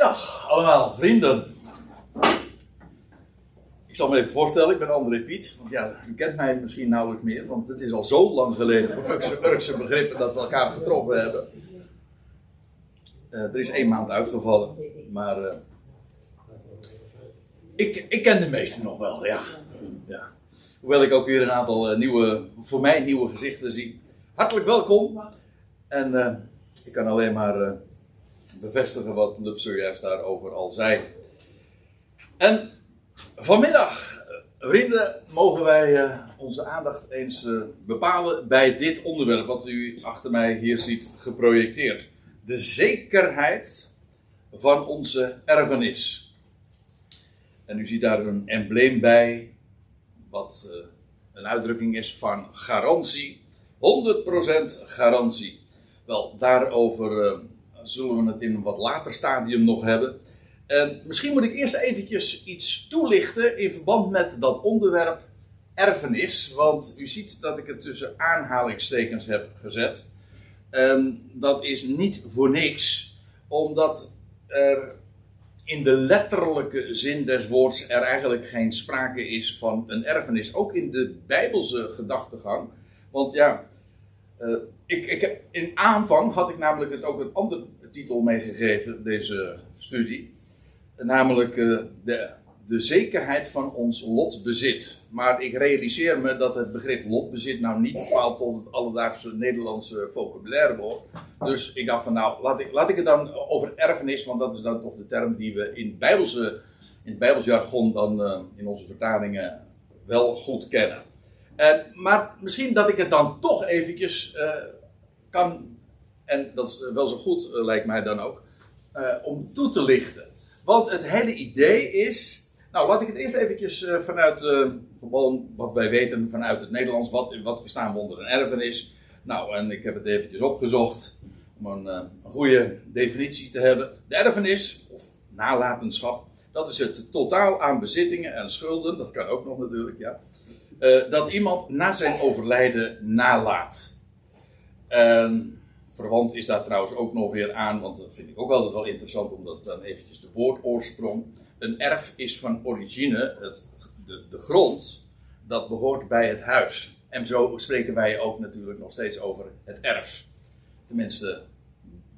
Goedemiddag allemaal, vrienden. Ik zal me even voorstellen, ik ben André Piet. Want ja, u kent mij misschien nauwelijks meer, want het is al zo lang geleden voor Urkse, begrippen dat we elkaar getroffen hebben. Eh, er is één maand uitgevallen, maar eh, ik, ik ken de meesten nog wel, ja. ja. Hoewel ik ook weer een aantal eh, nieuwe, voor mij nieuwe gezichten zie. Hartelijk welkom. En ik kan alleen maar bevestigen wat Lub zojuist daarover al zei. En vanmiddag, eh, vrienden, mogen wij eh, onze aandacht eens eh, bepalen bij dit onderwerp wat u achter mij hier ziet geprojecteerd. De zekerheid van onze erfenis. En u ziet daar een embleem bij, wat een uitdrukking is van garantie. 100% garantie. Wel, daarover zullen we het in een wat later stadium nog hebben. En misschien moet ik eerst eventjes iets toelichten in verband met dat onderwerp erfenis. Want u ziet dat ik het tussen aanhalingstekens heb gezet. Dat is niet voor niks, omdat er in de letterlijke zin des woords er eigenlijk geen sprake is van een erfenis. Ook in de Bijbelse gedachtegang. Want ja, eh, ik, ik in aanvang had ik namelijk het ook een andere titel meegegeven, deze studie. Namelijk eh, de, de zekerheid van ons lotbezit. Maar ik realiseer me dat het begrip lotbezit nou niet bepaalt tot het alledaagse Nederlandse vocabulaire behoort. Dus ik dacht van nou, laat ik, laat ik het dan over erfenis, want dat is dan toch de term die we in, Bijbelse, in het Bijbels jargon dan eh, in onze vertalingen wel goed kennen. En, maar misschien dat ik het dan toch eventjes eh, kan, en dat is wel zo goed eh, lijkt mij dan ook, eh, om toe te lichten. Want het hele idee is, nou laat ik het eerst eventjes eh, vanuit, eh, gewoon wat wij weten vanuit het Nederlands, wat, wat verstaan we onder een erfenis. Nou, en ik heb het eventjes opgezocht om een, eh, een goede definitie te hebben. De erfenis, of nalatenschap, dat is het totaal aan bezittingen en schulden, dat kan ook nog natuurlijk, ja. eh, dat iemand na zijn overlijden nalaat. En verwant is daar trouwens ook nog weer aan, want dat vind ik ook altijd wel interessant, omdat dan eventjes de woordoorsprong. Een erf is van origine het, de, de grond, dat behoort bij het huis. En zo spreken wij ook natuurlijk nog steeds over het erf. Tenminste,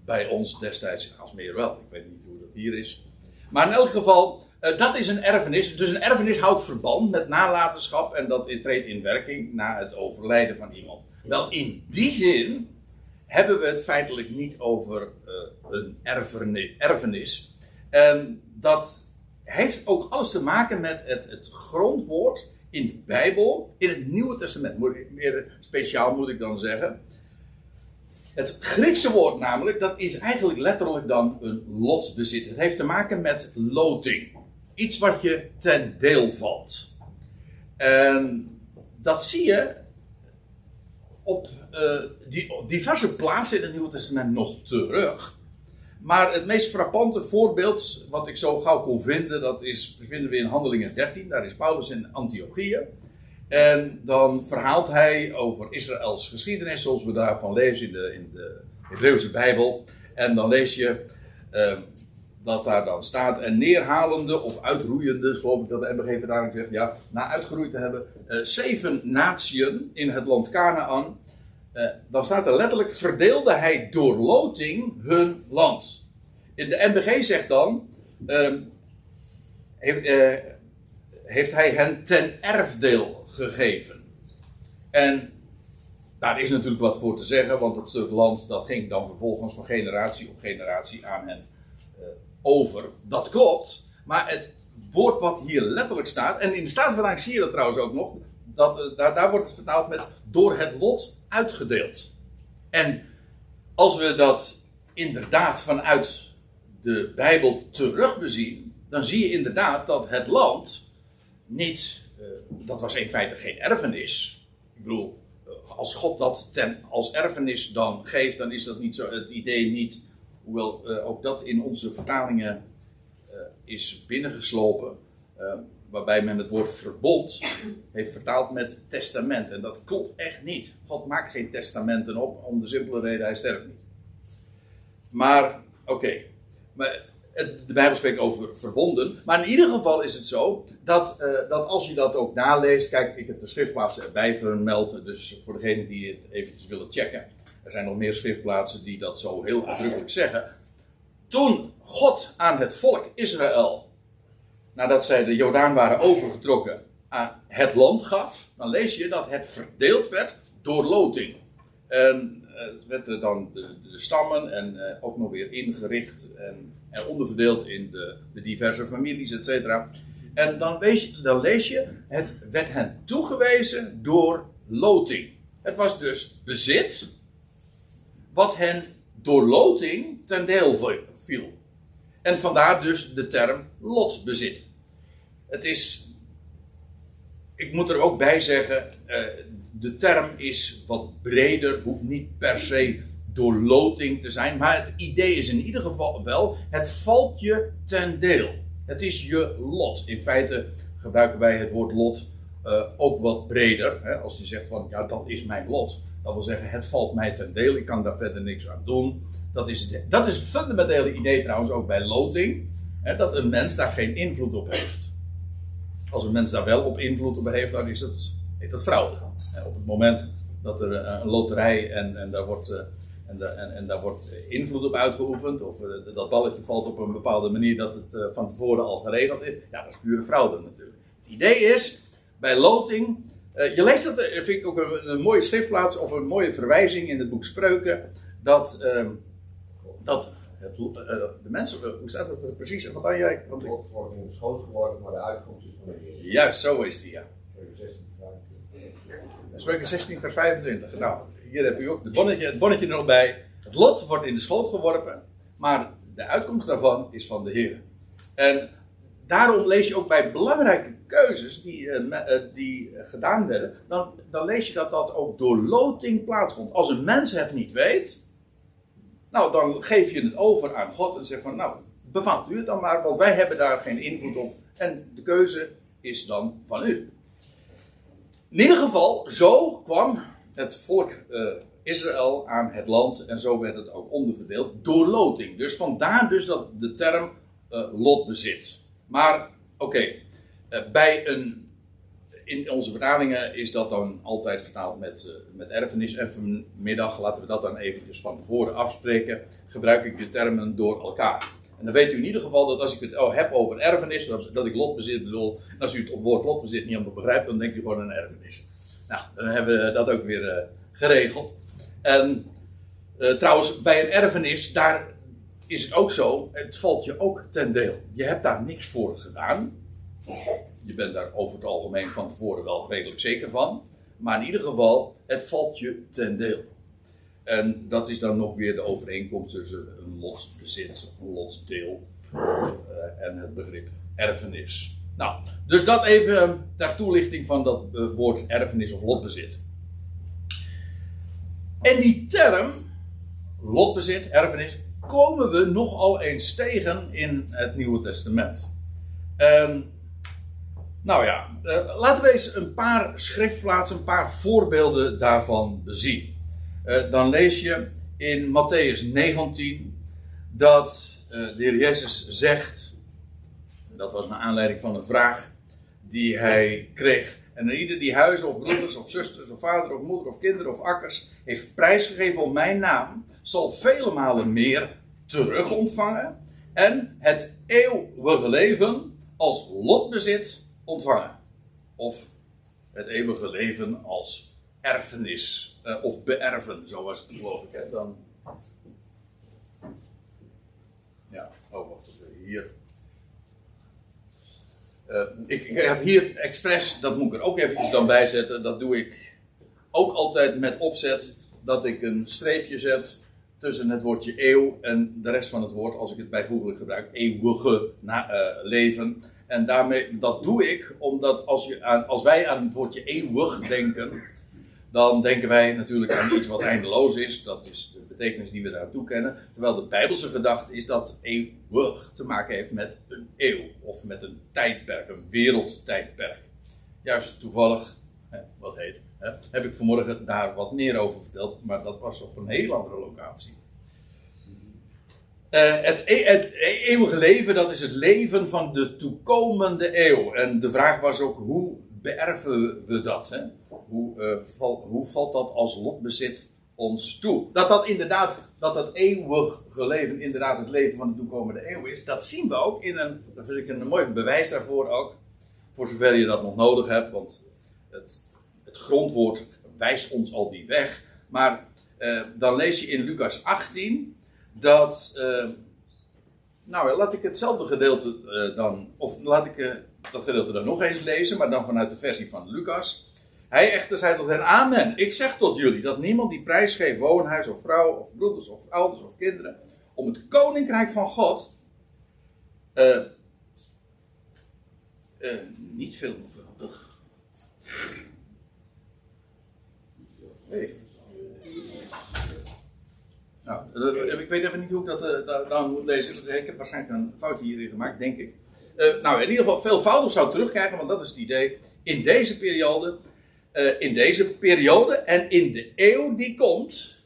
bij ons destijds als meer wel. Ik weet niet hoe dat hier is. Maar in elk geval, eh, dat is een erfenis. Dus een erfenis houdt verband met nalatenschap en dat treedt in werking na het overlijden van iemand. Wel, in die zin hebben we het feitelijk niet over eh, een erfenis. En dat heeft ook alles te maken met het, het grondwoord in de Bijbel, in het Nieuwe Testament. Moet ik- Meer speciaal moet ik dan zeggen. Het Griekse woord namelijk, dat is eigenlijk letterlijk dan een lotsbezit. Het heeft te maken met loting. Iets wat je ten deel valt. En dat zie je op eh, die, diverse plaatsen in het Nieuwe Testament nog terug. Maar het meest frappante voorbeeld, wat ik zo gauw kon vinden, dat is, vinden we in Handelingen 13. Daar is Paulus in Antiochië. En dan verhaalt hij over Israëls geschiedenis, zoals we daarvan lezen in de, in de Hebreeuwse Bijbel. En dan lees je eh, dat daar dan staat, en neerhalende of uitroeiende, geloof ik dat de MBG vertaling zegt, ja, na uitgeroeid te hebben, eh, zeven natieën in het land Canaan. Eh, dan staat er letterlijk, verdeelde hij door loting hun land. In de MBG zegt dan, ehm, heeft, eh, heeft hij hen ten erfdeel gegeven. En daar is natuurlijk wat voor te zeggen, want het stuk land dat ging dan vervolgens van generatie op generatie aan hen over. Dat klopt, maar het woord wat hier letterlijk staat, en in de Statenvertaling zie je dat trouwens ook nog, dat, eh, daar, daar wordt het vertaald met door het lot uitgedeeld. En als we dat inderdaad vanuit de Bijbel terugbezien, dan zie je inderdaad dat het land niet, eh, dat was in feite geen erfenis. Ik bedoel, eh, als God dat ten, als erfenis dan geeft, dan is dat niet zo, het idee niet, hoewel eh, ook dat in onze vertalingen eh, is binnengeslopen, eh, waarbij men het woord verbond heeft vertaald met testament. En dat klopt echt niet. God maakt geen testamenten op, om de simpele reden, hij sterft niet. Maar, oké. Maar de Bijbel spreekt over verbonden. Maar in ieder geval is het zo dat, dat als je dat ook naleest. Kijk, ik heb de schriftplaatsen erbij vermeld. Dus voor degenen die het eventjes willen checken. Er zijn nog meer schriftplaatsen die dat zo heel uitdrukkelijk zeggen. Toen God aan het volk Israël, nadat zij de Jordaan waren overgetrokken, aan het land gaf, dan lees je dat het verdeeld werd door loting. En uh, werden dan de, stammen en uh, ook nog weer ingericht en, onderverdeeld in de, diverse families, et cetera. En dan, dan lees je, het werd hen toegewezen door loting. Het was dus bezit, wat hen door loting ten deel viel. En vandaar dus de term lotbezit. Het is, ik moet er ook bij zeggen, uh, de term is wat breder, hoeft niet per se door loting te zijn, maar het idee is in ieder geval wel, het valt je ten deel. Het is je lot. In feite gebruiken wij het woord lot uh, ook wat breder. Als je zegt van, ja, dat is mijn lot. Dat wil zeggen, het valt mij ten deel, ik kan daar verder niks aan doen. Dat is het, dat is fundamentele idee trouwens ook bij loting, hè, dat een mens daar geen invloed op heeft. Als een mens daar wel op invloed op heeft, dan is het, heet dat fraude. Op het moment dat er eh, een loterij en, en daar wordt... Uh, en, en, en, daar wordt invloed op uitgeoefend, of dat balletje valt op een bepaalde manier dat het van tevoren al geregeld is. Ja, dat is pure fraude natuurlijk. Het idee is, bij loting, uh, je leest dat, vind ik ook een, een, mooie schriftplaats of een mooie verwijzing in het boek Spreuken, dat, ehm, dat het, de mensen, hoe staat het precies? Wat aan jij? Want ik wordt in de schoot geworden, maar de uitkomst is van de Heer. Juist, zo is die, ja. Spreuken 16, vers 25. Nou, hier heb u ook het bonnetje, het bonnetje er nog bij. Het lot wordt in de schoot geworpen, maar de uitkomst daarvan is van de Heer. En daarom lees je ook bij belangrijke keuzes die, uh, die gedaan werden, dan, dan lees je dat dat ook door loting plaatsvond. Als een mens het niet weet, nou dan geef je het over aan God en zeg van nou, bepaalt u het dan maar, want wij hebben daar geen invloed op. En de keuze is dan van u. In ieder geval, zo kwam het volk Israël aan het land en zo werd het ook onderverdeeld door loting. Dus vandaar dus dat de term uh, lotbezit. Maar oké, uh, bij een in onze vertalingen is dat dan altijd vertaald met, met erfenis. En vanmiddag, laten we dat dan eventjes van tevoren afspreken, gebruik ik de termen door elkaar. En dan weet u in ieder geval dat als ik het oh, heb over erfenis, dat, dat ik lotbezit bedoel. En als u het woord lotbezit niet helemaal begrijpt, dan denkt u gewoon aan een erfenis. Nou, dan hebben we dat ook weer uh, geregeld. En trouwens, bij een erfenis, daar is het ook zo, het valt je ook ten deel. Je hebt daar niks voor gedaan. Je bent daar over het algemeen van tevoren wel redelijk zeker van. Maar in ieder geval, het valt je ten deel. En dat is dan nog weer de overeenkomst tussen een lotsbezit of een lotsdeel uh, en het begrip erfenis. Nou, dus dat even ter toelichting van dat uh, woord erfenis of lotbezit. En die term, lotbezit, erfenis, komen we nogal eens tegen in het Nieuwe Testament. Um, nou ja, uh, laten we eens een paar schriftplaatsen, een paar voorbeelden daarvan bezien. Uh, dan lees je in Matthäus 19 dat uh, de Heer Jezus zegt dat was naar aanleiding van een vraag die hij kreeg. En ieder die huizen of broeders of zusters of vader of moeder of kinderen of akkers heeft prijsgegeven op mijn naam, zal vele malen meer terug ontvangen en het eeuwige leven als lotbezit ontvangen. Of het eeuwige leven als erfenis uh, of beërven, zo was het geloof ik. Hè? Dan... Ja, oh wacht, hier uh, ik, ik, heb hier expres, dat moet ik er ook eventjes dan bij zetten. Dat doe ik ook altijd met opzet. Dat ik een streepje zet tussen het woordje eeuw en de rest van het woord, als ik het bijvoeglijk gebruik, eeuwige uh, leven. En daarmee, dat doe ik omdat als, je aan, als wij aan het woordje eeuwig denken, dan denken wij natuurlijk aan iets wat eindeloos is. Dat is de betekenis die we daar toekennen. Terwijl de Bijbelse gedachte is dat eeuwig te maken heeft met een eeuw. Of met een tijdperk, een wereldtijdperk. Juist toevallig, wat heet, heb ik vanmorgen daar wat meer over verteld. Maar dat was op een heel andere locatie. Uh, het, e het, eeuwige leven, dat is het leven van de toekomende eeuw. En de vraag was ook, hoe beërven we dat? Hè? Hoe, val, hoe valt dat als lotbezit ons toe? Dat dat inderdaad, dat dat eeuwige leven inderdaad het leven van de toekomende eeuw is, dat zien we ook in een, dat vind ik een mooi bewijs daarvoor ook. Voor zover je dat nog nodig hebt, want het, het grondwoord wijst ons al die weg. Maar uh, dan lees je in Lucas 18 dat. Uh, nou, laat ik hetzelfde gedeelte uh, dan. Of laat ik dat gedeelte dan nog eens lezen, maar dan vanuit de versie van Lucas. Hij echter zei tot hen: Amen. Ik zeg tot jullie dat niemand die prijs geeft, woonhuis of vrouw, of broeders of ouders of kinderen, om het koninkrijk van God. niet veelvuldig. Nou, eh, ik weet even niet hoe ik dat uh, dan moet lezen. Ik heb waarschijnlijk een fout hierin gemaakt, denk ik. Nou, in ieder geval veelvoudig zou terugkrijgen, want dat is het idee. In deze periode, in deze periode en in de eeuw die komt,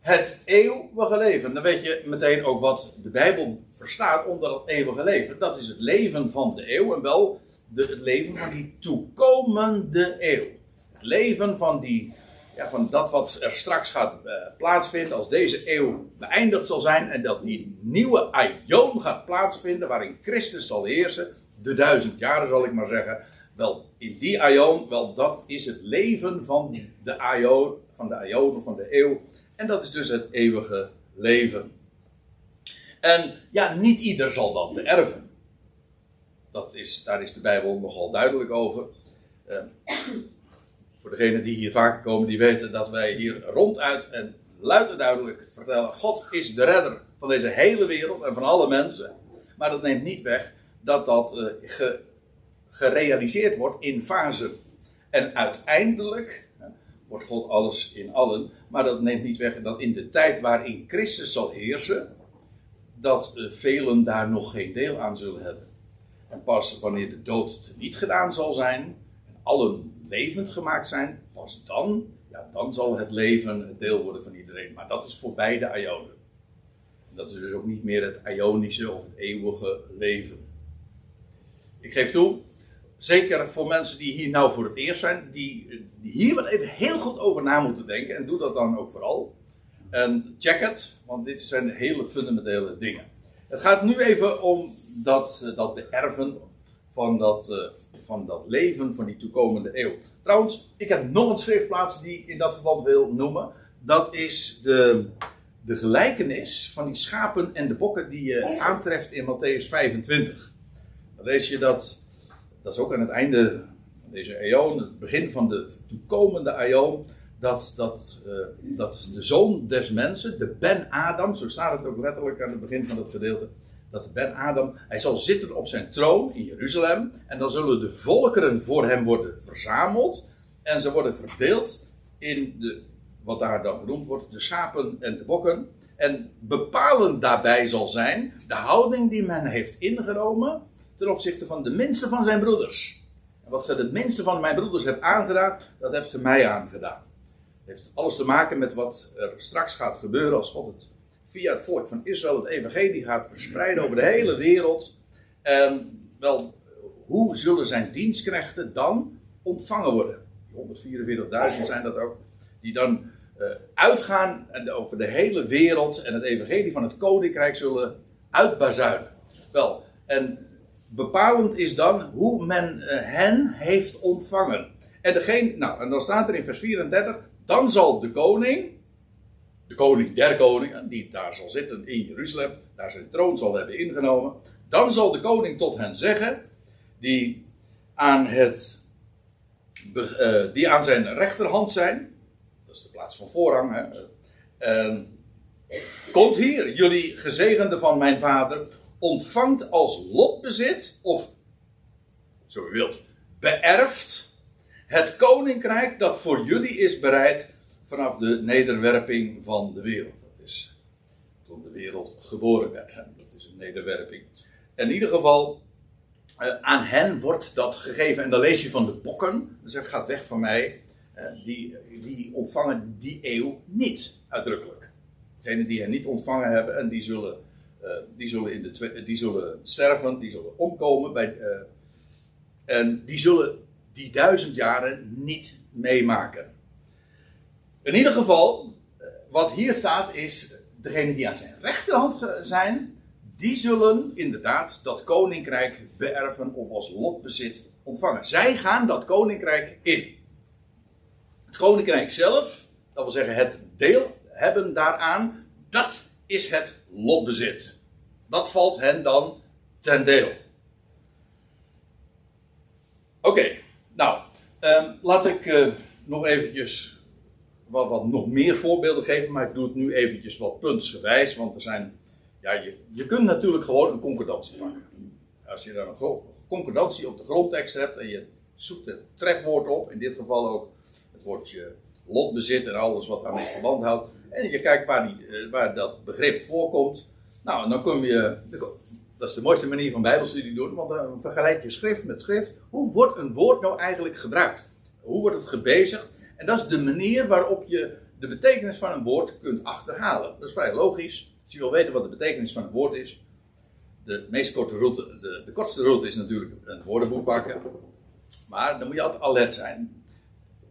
het eeuwige leven. Dan weet je meteen ook wat de Bijbel verstaat onder dat eeuwige leven. Dat is het leven van de eeuw en wel de, het leven van die toekomende eeuw. Het leven van die ja, van dat wat er straks gaat uh, plaatsvinden als deze eeuw beëindigd zal zijn en dat die nieuwe aion gaat plaatsvinden waarin Christus zal heersen, de duizend jaren zal ik maar zeggen. Wel, in die aion, wel dat is het leven van de aion, van de aion of van de eeuw en dat is dus het eeuwige leven. En ja, niet ieder zal dat beërven. Dat is, daar is de Bijbel nogal duidelijk over. Uh, voor degenen die hier vaker komen, die weten dat wij hier ronduit en luid en duidelijk vertellen: God is de redder van deze hele wereld en van alle mensen. Maar dat neemt niet weg dat dat uh, gerealiseerd wordt in fasen. En uiteindelijk wordt God alles in allen. Maar dat neemt niet weg dat in de tijd waarin Christus zal heersen, dat uh, velen daar nog geen deel aan zullen hebben. En pas wanneer de dood niet gedaan zal zijn, en allen levend gemaakt zijn, pas dan, ja, dan zal het leven deel worden van iedereen. Maar dat is voorbij de Ionen. Dat is dus ook niet meer het Ionische of het eeuwige leven. Ik geef toe, zeker voor mensen die hier nou voor het eerst zijn, die, die hier wel even heel goed over na moeten denken. En doe dat dan ook vooral. En check het, want dit zijn hele fundamentele dingen. Het gaat nu even om dat, dat de erven van dat, uh, van dat leven van die toekomende eeuw. Trouwens, ik heb nog een schriftplaats die ik in dat verband wil noemen. Dat is de, de gelijkenis van die schapen en de bokken die je aantreft in Matthäus 25. Dan lees je dat, dat is ook aan het einde van deze eeuw, het begin van de toekomende eeuw, dat, dat, uh, dat de zoon des mensen, de Ben Adam, zo staat het ook letterlijk aan het begin van het gedeelte, dat Ben Adam, hij zal zitten op zijn troon in Jeruzalem. En dan zullen de volkeren voor hem worden verzameld. En ze worden verdeeld in de, wat daar dan genoemd wordt, de schapen en de bokken. En bepalend daarbij zal zijn de houding die men heeft ingenomen ten opzichte van de minste van zijn broeders. En wat je de minste van mijn broeders hebt aangedaan, dat hebt je mij aangedaan. Het heeft alles te maken met wat er straks gaat gebeuren als God het via het volk van Israël het evangelie gaat verspreiden over de hele wereld. En wel, hoe zullen zijn dienstknechten dan ontvangen worden? Die 144.000 zijn dat ook. Die dan uh, uitgaan over de hele wereld en het evangelie van het koninkrijk zullen uitbazuinen. Wel, en bepalend is dan hoe men uh, hen heeft ontvangen. En, degene, nou, en dan staat er in vers 34, dan zal de koning, de koning der koningen, die daar zal zitten in Jeruzalem, daar zijn troon zal hebben ingenomen. Dan zal de koning tot hen zeggen, die aan, het, uh, die aan zijn rechterhand zijn, dat is de plaats van voorrang, hè, uh, komt hier, jullie gezegende van mijn vader, ontvangt als lotbezit, of zo u wilt, beërft het koninkrijk dat voor jullie is bereid vanaf de nederwerping van de wereld. Dat is toen de wereld geboren werd. Dat is een nederwerping. In ieder geval, uh, aan hen wordt dat gegeven. En dan lees je van de bokken. Dus het gaat weg van mij. Uh, die, die ontvangen die eeuw niet uitdrukkelijk. Degenen die hen niet ontvangen hebben en die zullen eh, die, zullen in de die zullen sterven, die zullen omkomen. Bij, eh, en die zullen die duizend jaren niet meemaken. In ieder geval, eh, wat hier staat is, degenen die aan zijn rechterhand zijn, die zullen inderdaad dat koninkrijk beërven of als lotbezit ontvangen. Zij gaan dat koninkrijk in. Het koninkrijk zelf, dat wil zeggen het deel hebben daaraan, dat is het lotbezit. Dat valt hen dan ten deel. Oké, nou, ehm, laat ik eh, nog eventjes wat, wat nog meer voorbeelden geven, maar ik doe het nu eventjes wat puntsgewijs, want er zijn, ja, je, je kunt natuurlijk gewoon een concordantie pakken. Als je dan een concordantie op de grondtekst hebt en je zoekt het trefwoord op, in dit geval ook het woordje lotbezit en alles wat daarmee verband houdt, en je kijkt waar, die, eh, waar dat begrip voorkomt, nou, dan kom je, dat is de mooiste manier van bijbelstudie doen, want dan vergelijk je schrift met schrift. Hoe wordt een woord nou eigenlijk gebruikt? Hoe wordt het gebezigd? En dat is de manier waarop je de betekenis van een woord kunt achterhalen. Dat is vrij logisch. Als je wil weten wat de betekenis van een woord is. De meest korte route, de, de kortste route is natuurlijk een woordenboek pakken. Maar dan moet je altijd alert zijn.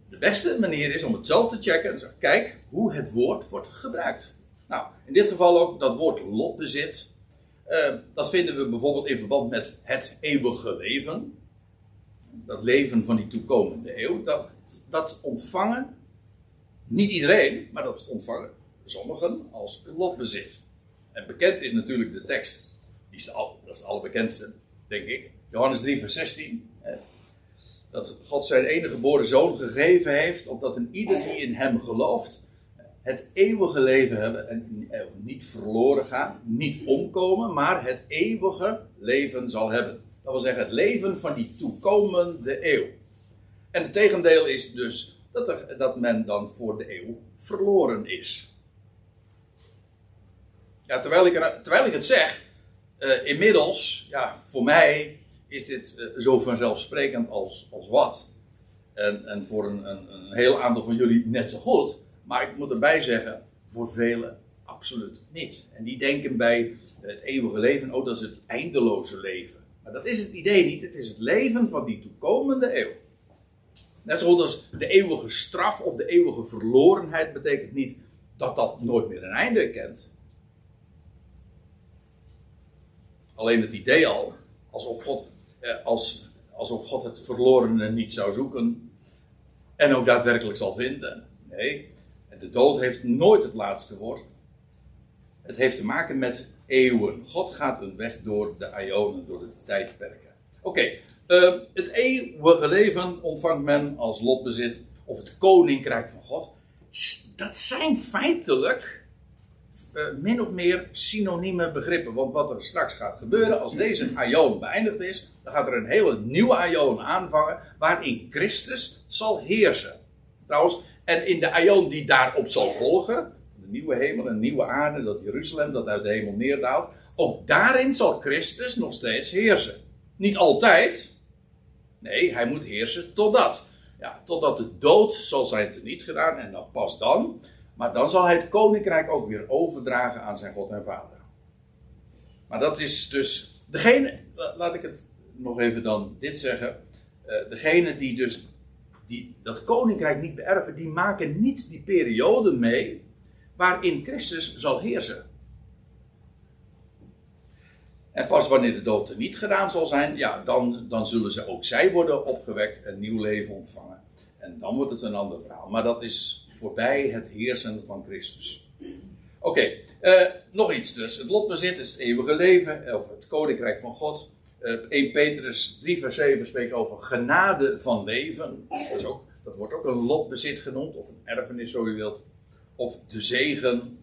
De beste manier is om het zelf te checken en zeggen: kijk hoe het woord wordt gebruikt. Nou, in dit geval ook dat woord lotbezit. Eh, dat vinden we bijvoorbeeld in verband met het eeuwige leven. Dat leven van die toekomende eeuw. Dat, dat ontvangen, niet iedereen, maar dat ontvangen sommigen als lotbezit. En bekend is natuurlijk de tekst, die is de dat is de allerbekendste, denk ik. Johannes 3, vers 16. eh, Dat God zijn enige geboren zoon gegeven heeft, opdat een ieder die in hem gelooft, het eeuwige leven hebben en eh, niet verloren gaan, niet omkomen, maar het eeuwige leven zal hebben. Dat wil zeggen het leven van die toekomende eeuw. En het tegendeel is dus dat, er, dat men dan voor de eeuw verloren is. Ja, terwijl, ik er, terwijl ik het zeg, eh, inmiddels, ja, voor mij is dit eh, zo vanzelfsprekend als, als wat. En, en voor een, een, een heel aantal van jullie net zo goed. Maar ik moet erbij zeggen, voor velen absoluut niet. En die denken bij het eeuwige leven, oh dat is het eindeloze leven. Maar dat is het idee niet, het is het leven van die toekomende eeuw. Net zo goed als de eeuwige straf of de eeuwige verlorenheid betekent niet dat dat nooit meer een einde kent. Alleen het idee al, alsof God, eh, als, alsof God het verlorene niet zou zoeken en ook daadwerkelijk zal vinden. Nee, de dood heeft nooit het laatste woord. Het heeft te maken met eeuwen. God gaat een weg door de ionen, door de tijdperken. Oké, eh, het eeuwige leven ontvangt men als lotbezit, of het koninkrijk van God. Dat zijn feitelijk eh, min of meer synonieme begrippen. Want wat er straks gaat gebeuren, als deze aion beëindigd is, dan gaat er een hele nieuwe aion aanvangen, waarin Christus zal heersen. Trouwens, en in de aion die daarop zal volgen, de nieuwe hemel en nieuwe aarde, dat Jeruzalem dat uit de hemel neerdaalt, ook daarin zal Christus nog steeds heersen. Niet altijd, nee, hij moet heersen totdat. Ja, totdat de dood zal zijn teniet gedaan en dan pas dan. Maar dan zal hij het koninkrijk ook weer overdragen aan zijn God en Vader. Maar dat is dus. Degene, laat ik het nog even dan dit zeggen. Uh, degene die dus die dat koninkrijk niet beërven, die maken niet die periode mee waarin Christus zal heersen. En pas wanneer de dood er niet gedaan zal zijn, ja, dan, dan zullen ze ook zij worden opgewekt en nieuw leven ontvangen. En dan wordt het een ander verhaal. Maar dat is voorbij het heersen van Christus. Oké, uh, nog iets dus. Het lotbezit is het eeuwige leven, of het koninkrijk van God. Uh, 1 Petrus 3 vers 7 spreekt over genade van leven. Dat, is ook, dat wordt ook een lotbezit genoemd, of een erfenis zo u wilt. Of de zegen.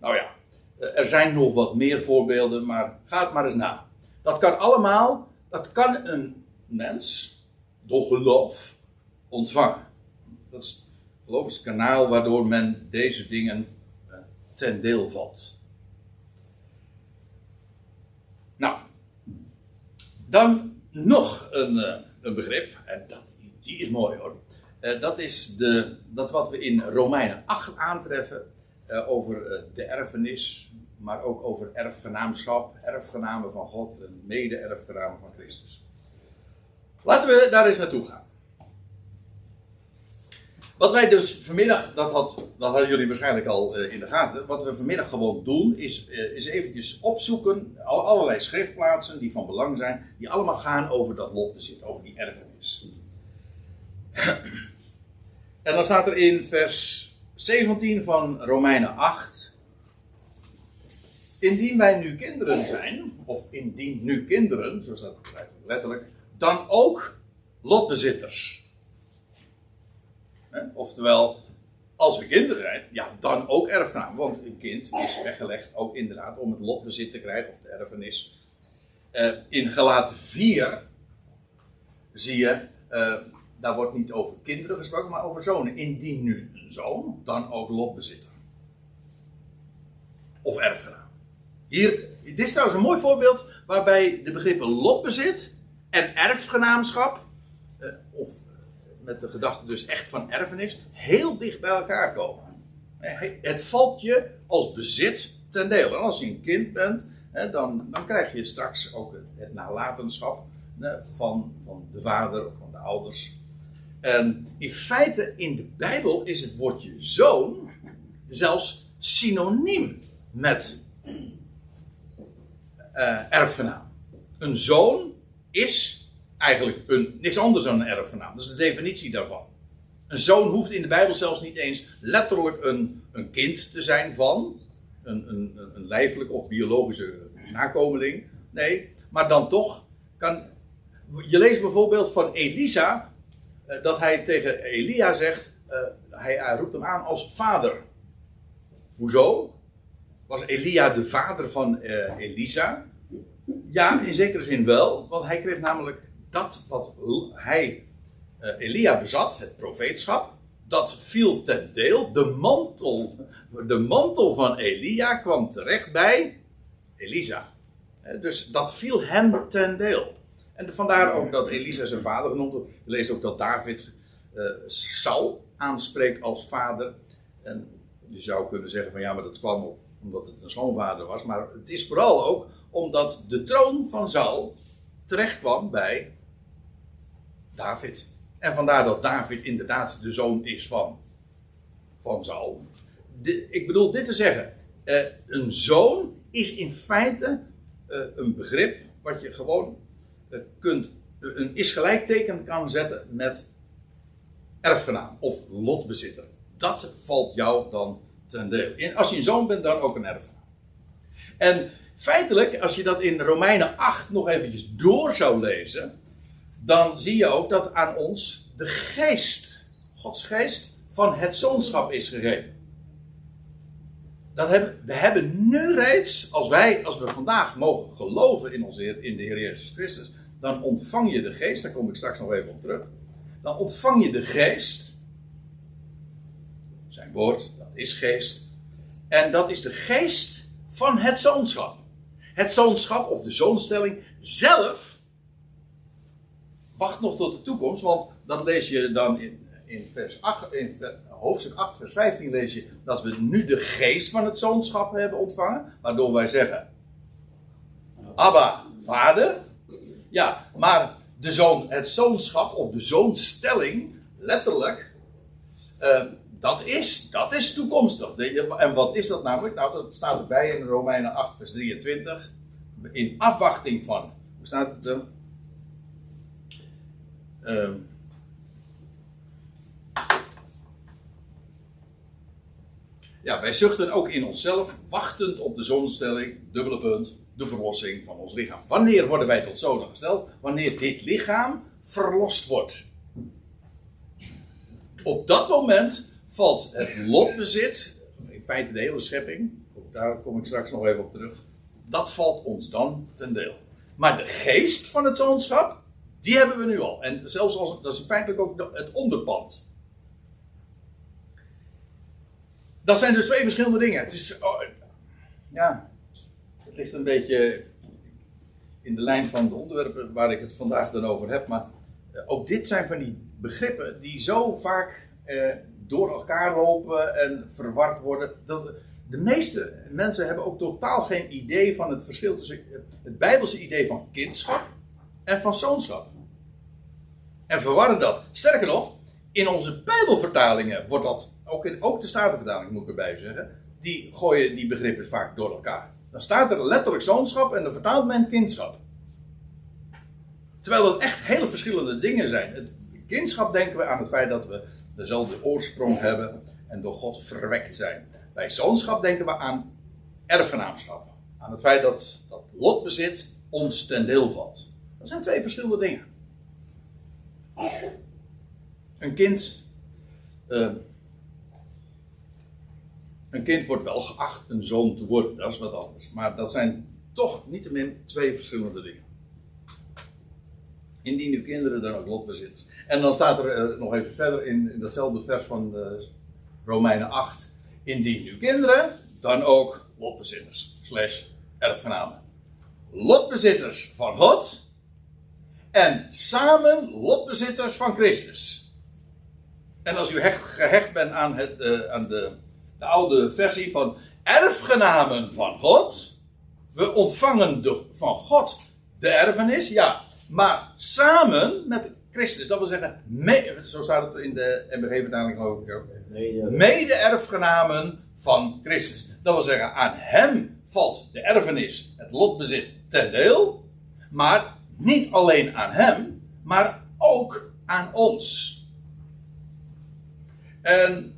Nou ja, er zijn nog wat meer voorbeelden, maar ga het maar eens na. Dat kan allemaal, dat kan een mens door geloof ontvangen. Dat is, geloof is het kanaal waardoor men deze dingen uh, ten deel valt. Nou, dan nog een, uh, een begrip, en dat, die is mooi hoor. Dat is de, dat wat we in Romeinen 8 aantreffen uh, over de erfenis. maar ook over erfgenaamschap, erfgenamen van God en mede-erfgenamen van Christus. Laten we daar eens naartoe gaan. Wat wij dus vanmiddag, dat, had, dat hadden jullie waarschijnlijk al uh, in de gaten. Wat we vanmiddag gewoon doen, is, uh, is eventjes opzoeken. Al, allerlei schriftplaatsen die van belang zijn. Die allemaal gaan over dat lotbezit, over die erfenis. en dan staat er in vers 17 van Romeinen 8. Indien wij nu kinderen zijn, of indien nu kinderen, zo staat het letterlijk, dan ook lotbezitters. Oftewel, als we kinderen zijn, ja, dan ook erfgenaam. Want een kind is weggelegd ook inderdaad om het lotbezit te krijgen, of de erfenis. Uh, in Galaten 4 zie je, uh, daar wordt niet over kinderen gesproken, maar over zonen. Indien nu zoon, dan ook lotbezitter. Of erfgenaam. Hier, dit is trouwens een mooi voorbeeld waarbij de begrippen lotbezit en erfgenaamschap, uh, of met de gedachte dus echt van erfenis, heel dicht bij elkaar komen. Het valt je als bezit ten deel. En als je een kind bent, dan, dan krijg je straks ook het nalatenschap van, van de vader of van de ouders. En in feite, in de Bijbel is het woordje zoon zelfs synoniem met uh, erfgenaam. Een zoon is eigenlijk een, niks anders dan een erfgenaam. Dat is de definitie daarvan. Een zoon hoeft in de Bijbel zelfs niet eens letterlijk een, een kind te zijn van een, een, een lijfelijke of biologische nakomeling. Nee, maar dan toch kan. Je leest bijvoorbeeld van Elisa dat hij tegen Elia zegt: uh, hij, roept hem aan als vader. Hoezo? Was Elia de vader van uh, Elisa? Ja, in zekere zin wel, want hij kreeg namelijk dat wat hij, Elia bezat, het profeetschap, dat viel ten deel. De mantel, de mantel van Elia kwam terecht bij Elisa. Dus dat viel hem ten deel. En vandaar ook dat Elisa zijn vader genoemd wordt. Je leest ook dat David uh, Saul aanspreekt als vader. En je zou kunnen zeggen van ja, maar dat kwam op omdat het een schoonvader was. Maar het is vooral ook omdat de troon van Saul terecht kwam bij David. En vandaar dat David inderdaad de zoon is van, van Saul. ik bedoel dit te zeggen. Uh, een zoon is in feite uh, een begrip wat je gewoon kunt, een is kan zetten met erfgenaam of lotbezitter. Dat valt jou dan ten deel. Als je een zoon bent, dan ook een erfgenaam. En feitelijk, als je dat in Romeinen 8 nog eventjes door zou lezen, dan zie je ook dat aan ons de geest, Gods geest, van het zoonschap is gegeven. Dat hebben, we hebben nu reeds, als wij, als we vandaag mogen geloven in, onze Heer, in de Heer Jezus Christus, dan ontvang je de geest, daar kom ik straks nog even op terug. Dan ontvang je de geest, zijn woord, dat is geest, en dat is de geest van het zoonschap. Het zoonschap of de zoonstelling zelf wacht nog tot de toekomst, want dat lees je dan in, in, vers 8, in hoofdstuk 8, vers 15 lees je dat we nu de geest van het zoonschap hebben ontvangen, waardoor wij zeggen, Abba, vader. Ja, maar de zoon, het zoonschap of de zoonstelling, letterlijk, uh, dat, is, dat is toekomstig. En wat is dat namelijk? Nou, dat staat erbij in Romeinen 8, vers 23. In afwachting van, hoe staat het er? Uh, ja, wij zuchten ook in onszelf, wachtend op de zonstelling, dubbele punt, de verlossing van ons lichaam. Wanneer worden wij tot zonen gesteld? Wanneer dit lichaam verlost wordt. Op dat moment valt het lotbezit, in feite de hele schepping, daar kom ik straks nog even op terug, dat valt ons dan ten deel. Maar de geest van het zoonschap, die hebben we nu al. En zelfs als, dat is feitelijk ook het onderpand. Dat zijn dus twee verschillende dingen. Het is, oh, ja, ligt een beetje in de lijn van de onderwerpen waar ik het vandaag dan over heb. Maar eh, ook dit zijn van die begrippen die zo vaak eh, door elkaar lopen en verward worden. Dat, de meeste mensen hebben ook totaal geen idee van het verschil tussen het Bijbelse idee van kindschap en van zoonschap. En verwarren dat. Sterker nog, in onze Bijbelvertalingen wordt dat, ook, in, ook de Statenvertaling moet ik erbij zeggen, die gooien die begrippen vaak door elkaar. Dan staat er letterlijk zoonschap en dan vertaalt men kindschap. Terwijl dat echt hele verschillende dingen zijn. Het kindschap denken we aan het feit dat we dezelfde oorsprong hebben en door God verwekt zijn. Bij zoonschap denken we aan erfgenaamschap. Aan het feit dat, dat lotbezit ons ten deel valt. Dat zijn twee verschillende dingen. Een kind. Uh, een kind wordt wel geacht een zoon te worden, dat is wat anders. Maar dat zijn toch niettemin twee verschillende dingen. Indien uw kinderen dan ook lotbezitters. En dan staat er uh, nog even verder in, in datzelfde vers van uh, Romeinen 8. Indien uw kinderen dan ook lotbezitters, slash erfgenamen. Lotbezitters van God en samen lotbezitters van Christus. En als u hecht, gehecht bent aan, het, uh, aan de, de, oude versie van erfgenamen van God, we ontvangen de, van God de erfenis, ja, maar samen met Christus, dat wil zeggen, zo staat het in de MBG-vertaling ook, mede-erfgenamen van Christus. Dat wil zeggen, aan hem valt de erfenis, het lotbezit ten deel, maar niet alleen aan hem, maar ook aan ons. En,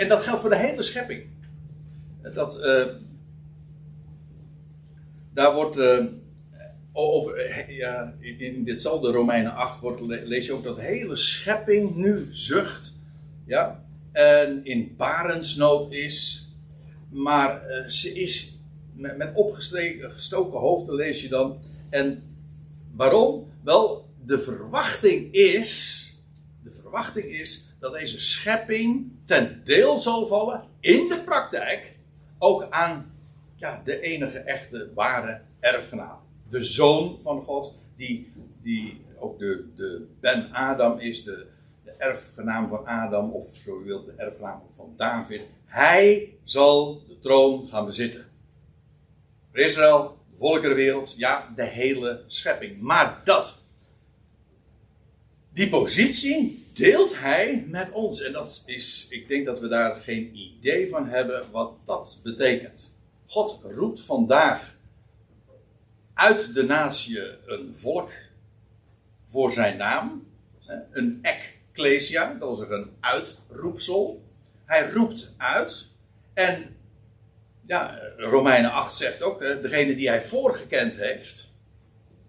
en dat geldt voor de hele schepping. Dat, uh, daar wordt uh, over, ja, in ditzelfde Romeinen 8 wordt, lees je ook dat de hele schepping nu zucht. Ja, en in barensnood is. Maar uh, ze is met, met opgestoken hoofden lees je dan. En waarom? Wel, de verwachting is. De verwachting is dat deze schepping ten deel zal vallen in de praktijk ook aan ja, de enige echte ware erfgenaam. De zoon van God, die, die ook de, de Ben Adam is, de, de erfgenaam van Adam, of zo u wilt, de erfgenaam van David. Hij zal de troon gaan bezitten. Israël, de volkerenwereld, ja, de hele schepping. Maar dat, die positie, deelt hij met ons. En dat is, ik denk dat we daar geen idee van hebben wat dat betekent. God roept vandaag uit de natie een volk voor zijn naam. Een ecclesia, dat zeggen een uitroepsel. Hij roept uit. En ja, Romeinen 8 zegt ook, degene die hij voorgekend heeft,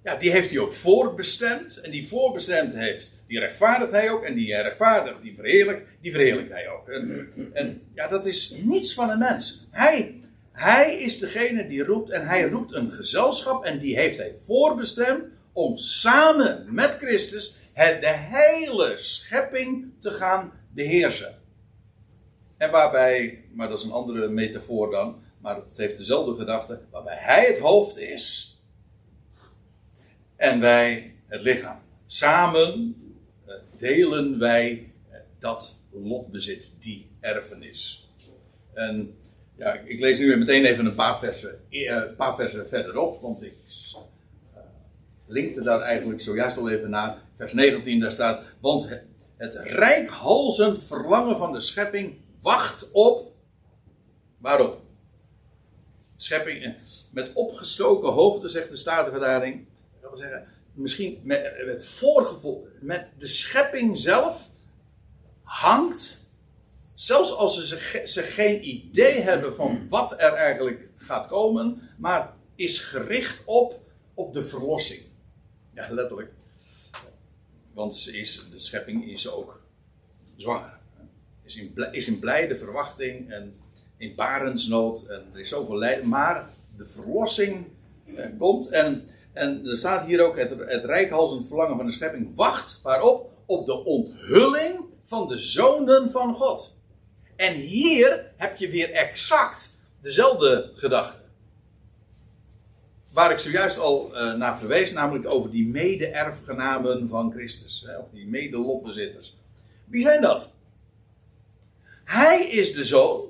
ja, die heeft hij ook voorbestemd. En die voorbestemd heeft, die rechtvaardigt hij ook. En die rechtvaardigt, die verheerlijkt, die verheerlijkt hij ook. En, en, ja, dat is niets van een mens. Hij, hij is degene die roept en hij roept een gezelschap. En die heeft hij voorbestemd om samen met Christus het, de hele schepping te gaan beheersen. En waarbij, maar dat is een andere metafoor dan, maar het heeft dezelfde gedachte, waarbij hij het hoofd is en wij het lichaam. Samen eh, delen wij eh, dat lotbezit, die erfenis. En ja, ik lees nu meteen even een paar versen, eh, paar versen verderop, want ik linkte daar eigenlijk zojuist al even naar. Vers 19, daar staat: Want het, het rijkhalzend verlangen van de schepping wacht op. Waarom? Schepping met opgestoken hoofden, zegt de Zeggen, misschien met, het voorgevoel, met de schepping zelf hangt, zelfs als ze, ze geen idee hebben van wat er eigenlijk gaat komen, maar is gericht op, op de verlossing. Ja, letterlijk. Want ze is, de schepping is ook zwanger. Is in, is in blijde verwachting en in barensnood. En er is zoveel lijden. Maar de verlossing eh, komt. En en er staat hier ook: het, het verlangen van de schepping wacht. Waarop? Op de onthulling van de zonen van God. En hier heb je weer exact dezelfde gedachte. Waar ik zojuist al uh, naar verwees, namelijk over die mede-erfgenamen van Christus. Hè, of die mede-lotbezitters. Wie zijn dat? Hij is de zoon.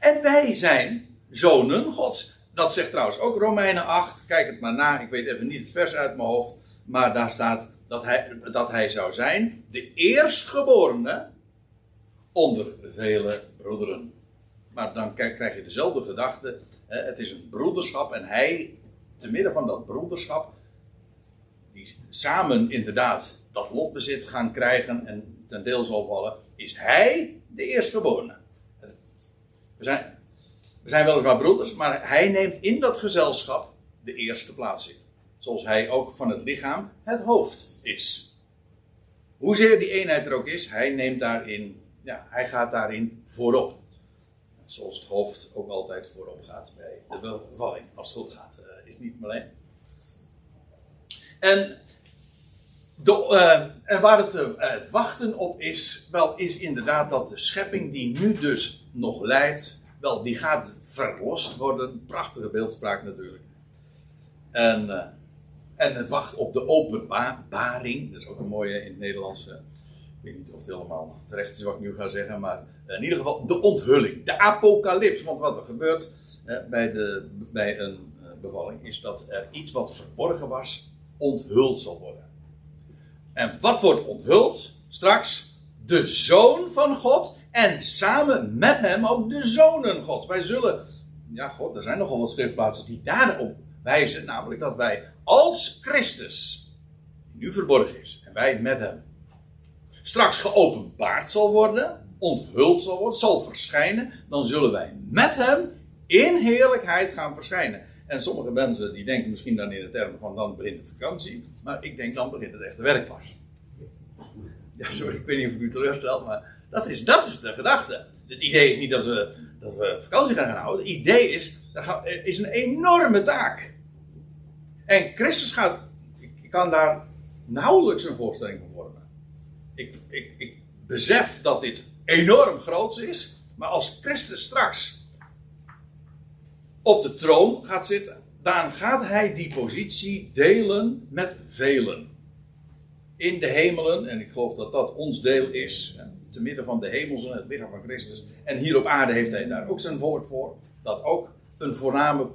En wij zijn zonen Gods. Dat zegt trouwens ook Romeinen 8. Kijk het maar na. Ik weet even niet het vers uit mijn hoofd. Maar daar staat dat hij, dat hij zou zijn de eerstgeborene onder vele broederen. Maar dan krijg je dezelfde gedachte. Het is een broederschap en hij, te midden van dat broederschap, die samen inderdaad dat lotbezit gaan krijgen en ten deel zal vallen, is hij de eerstgeborene. We zijn, we zijn weliswaar broeders, maar hij neemt in dat gezelschap de eerste plaats in. Zoals hij ook van het lichaam het hoofd is. Hoezeer die eenheid er ook is, hij neemt daarin, ja, hij gaat daarin voorop. Zoals het hoofd ook altijd voorop gaat bij de bevalling. Als het goed gaat, uh, is niet alleen. En, de, uh, en waar het, uh, het, wachten op is, wel is inderdaad dat de schepping die nu dus nog leidt, wel die gaat verlost worden. Prachtige beeldspraak natuurlijk. En, en het wacht op de openbaring. Dat is ook een mooie in het Nederlands ik weet niet of het helemaal terecht is wat ik nu ga zeggen, maar in ieder geval de onthulling, de apocalyps. Want wat er gebeurt bij, de, bij een bevalling is dat er iets wat verborgen was, onthuld zal worden. En wat wordt onthuld? Straks de zoon van God en samen met hem ook de zonen Gods. Wij zullen, ja God, er zijn nogal wat schriftplaatsen die daarop wijzen, namelijk dat wij als Christus, die nu verborgen is, en wij met hem, straks geopenbaard zal worden, onthuld zal worden, zal verschijnen, dan zullen wij met hem in heerlijkheid gaan verschijnen. En sommige mensen die denken misschien dan in de termen van dan begint de vakantie, maar ik denk dan begint het echte werk pas. Ja, sorry, ik weet niet of ik u teleurstel, maar dat is, dat is de gedachte. Het idee is niet dat we, dat we vakantie gaan houden. Het idee is, er is een enorme taak. En Christus gaat, ik kan daar nauwelijks een voorstelling van vormen ik, ik, ik besef dat dit enorm groot is. Maar als Christus straks op de troon gaat zitten, dan gaat hij die positie delen met velen. In de hemelen, en ik geloof dat dat ons deel is, te midden van de hemels en het lichaam van Christus. En hier op aarde heeft hij daar ook zijn woord voor. Dat ook een voorname,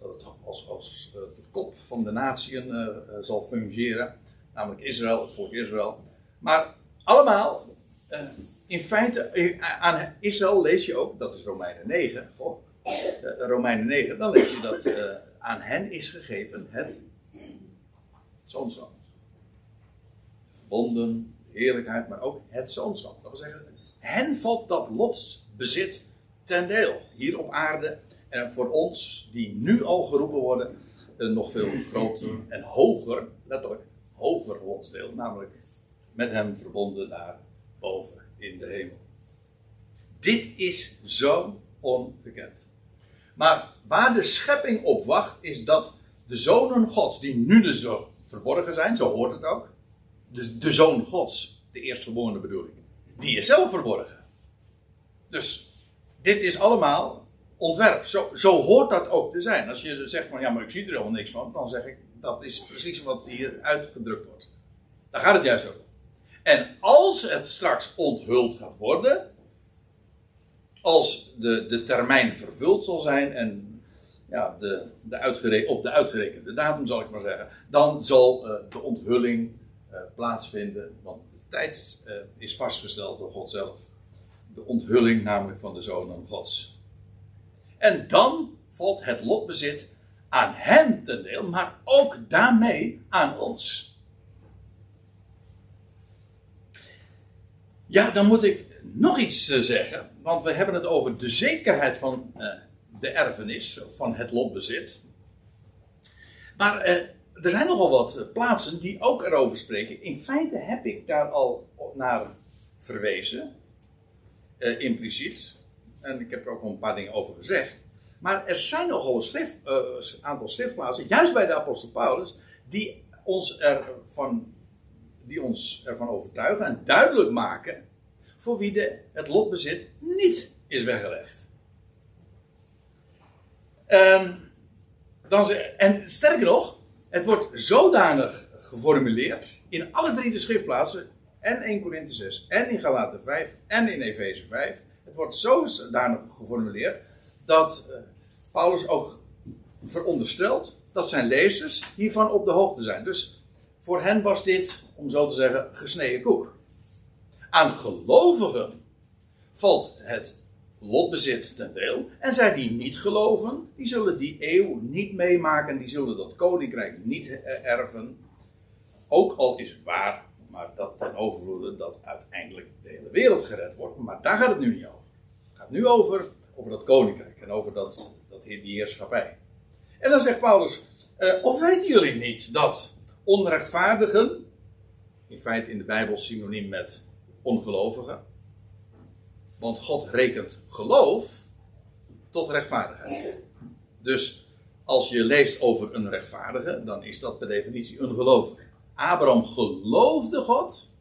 dat het als, als uh, de kop van de natieën uh, zal fungeren. Namelijk Israël, het volk Israël. Maar allemaal, in feite, eh, aan Israël lees je ook, dat is Romeinen 9, oh, Romeinen 9, dan lees je dat aan hen is gegeven het zoonschap. Verbonden, heerlijkheid, maar ook het zoonschap. Dat wil zeggen, hen valt dat lotsbezit ten deel, hier op aarde. En voor ons, die nu al geroepen worden, een nog veel groter en hoger, letterlijk, hoger lotsdeel, namelijk met hem verbonden daar boven in de hemel. Dit is zo ongekend. Maar waar de schepping op wacht, is dat de zonen Gods, die nu dus zo verborgen zijn, zo hoort het ook. De, de zoon Gods, de eerstgeborene bedoeling, die is zelf verborgen. Dus dit is allemaal ontwerp. Zo, zo hoort dat ook te zijn. Als je zegt van ja, maar ik zie er helemaal niks van, dan zeg ik dat is precies wat hier uitgedrukt wordt. Daar gaat het juist over. En als het straks onthuld gaat worden, als de, de termijn vervuld zal zijn en ja, de, de op de uitgerekende datum zal ik maar zeggen, dan zal uh, de onthulling plaatsvinden, want de tijd uh, is vastgesteld door God zelf. De onthulling namelijk van de zonen Gods. En dan valt het lotbezit aan hem ten deel, maar ook daarmee aan ons. Ja, dan moet ik nog iets eh, zeggen. Want we hebben het over de zekerheid van de erfenis, van het lotbezit. Maar er zijn nogal wat plaatsen die ook erover spreken. In feite heb ik daar al naar verwezen, impliciet. En ik heb er ook al een paar dingen over gezegd. Maar er zijn nogal een schrift, aantal schriftplaatsen, juist bij de apostel Paulus, die ons ervan die ons ervan overtuigen en duidelijk maken voor wie de, het lotbezit niet is weggelegd. En, dan, en sterker nog, het wordt zodanig geformuleerd in alle drie de schriftplaatsen, en 1 Korinthe 6, en in Galaten 5, en in Efeze 5, Het wordt zodanig geformuleerd dat uh, Paulus ook veronderstelt dat zijn lezers hiervan op de hoogte zijn. Dus voor hen was dit, om zo te zeggen, gesneden koek. Aan gelovigen valt het lotbezit ten deel. En zij die niet geloven, die zullen die eeuw niet meemaken, die zullen dat koninkrijk niet erven. Ook al is het waar, maar dat ten overvloede dat uiteindelijk de hele wereld gered wordt. Maar daar gaat het nu niet over. Het gaat nu over, over dat koninkrijk en over dat, dat, die heerschappij. En dan zegt Paulus, uh, of weten jullie niet dat onrechtvaardigen, in feite in de Bijbel synoniem met ongelovigen, want God rekent geloof tot rechtvaardigheid. Dus als je leest over een rechtvaardige, dan is dat per definitie een gelovige. Abraham geloofde God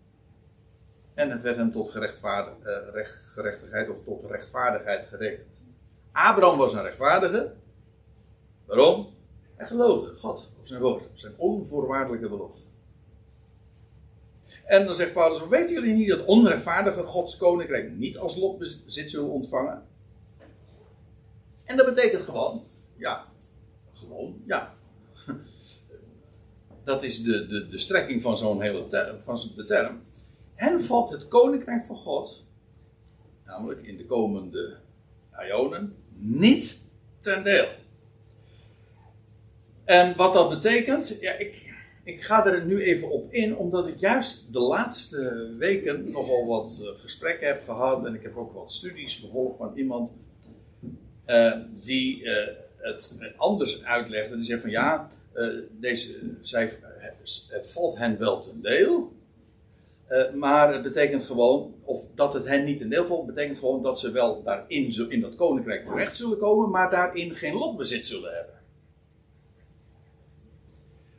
en het werd hem tot recht, gerechtigheid of tot rechtvaardigheid gerekend. Abraham was een rechtvaardige. Waarom? Hij geloofde God op zijn woord, op zijn onvoorwaardelijke belofte. En dan zegt Paulus: Weten jullie niet dat onrechtvaardige Gods koninkrijk niet als lotbezit zullen ontvangen? En dat betekent gewoon, ja, gewoon, ja. Dat is de, de, de strekking van zo'n hele term, van de term. Hen valt het koninkrijk van God, namelijk in de komende ionen, niet ten deel. En wat dat betekent, ja, ik, ik ga er nu even op in, omdat ik juist de laatste weken nogal wat uh, gesprekken heb gehad. En ik heb ook wat studies gevolgd van iemand uh, die uh, het anders uitlegde. Die zegt van ja, deze, zij, het valt hen wel ten deel. maar het betekent gewoon, of dat het hen niet ten deel valt, betekent gewoon dat ze wel daarin in dat koninkrijk terecht zullen komen, maar daarin geen lotbezit zullen hebben.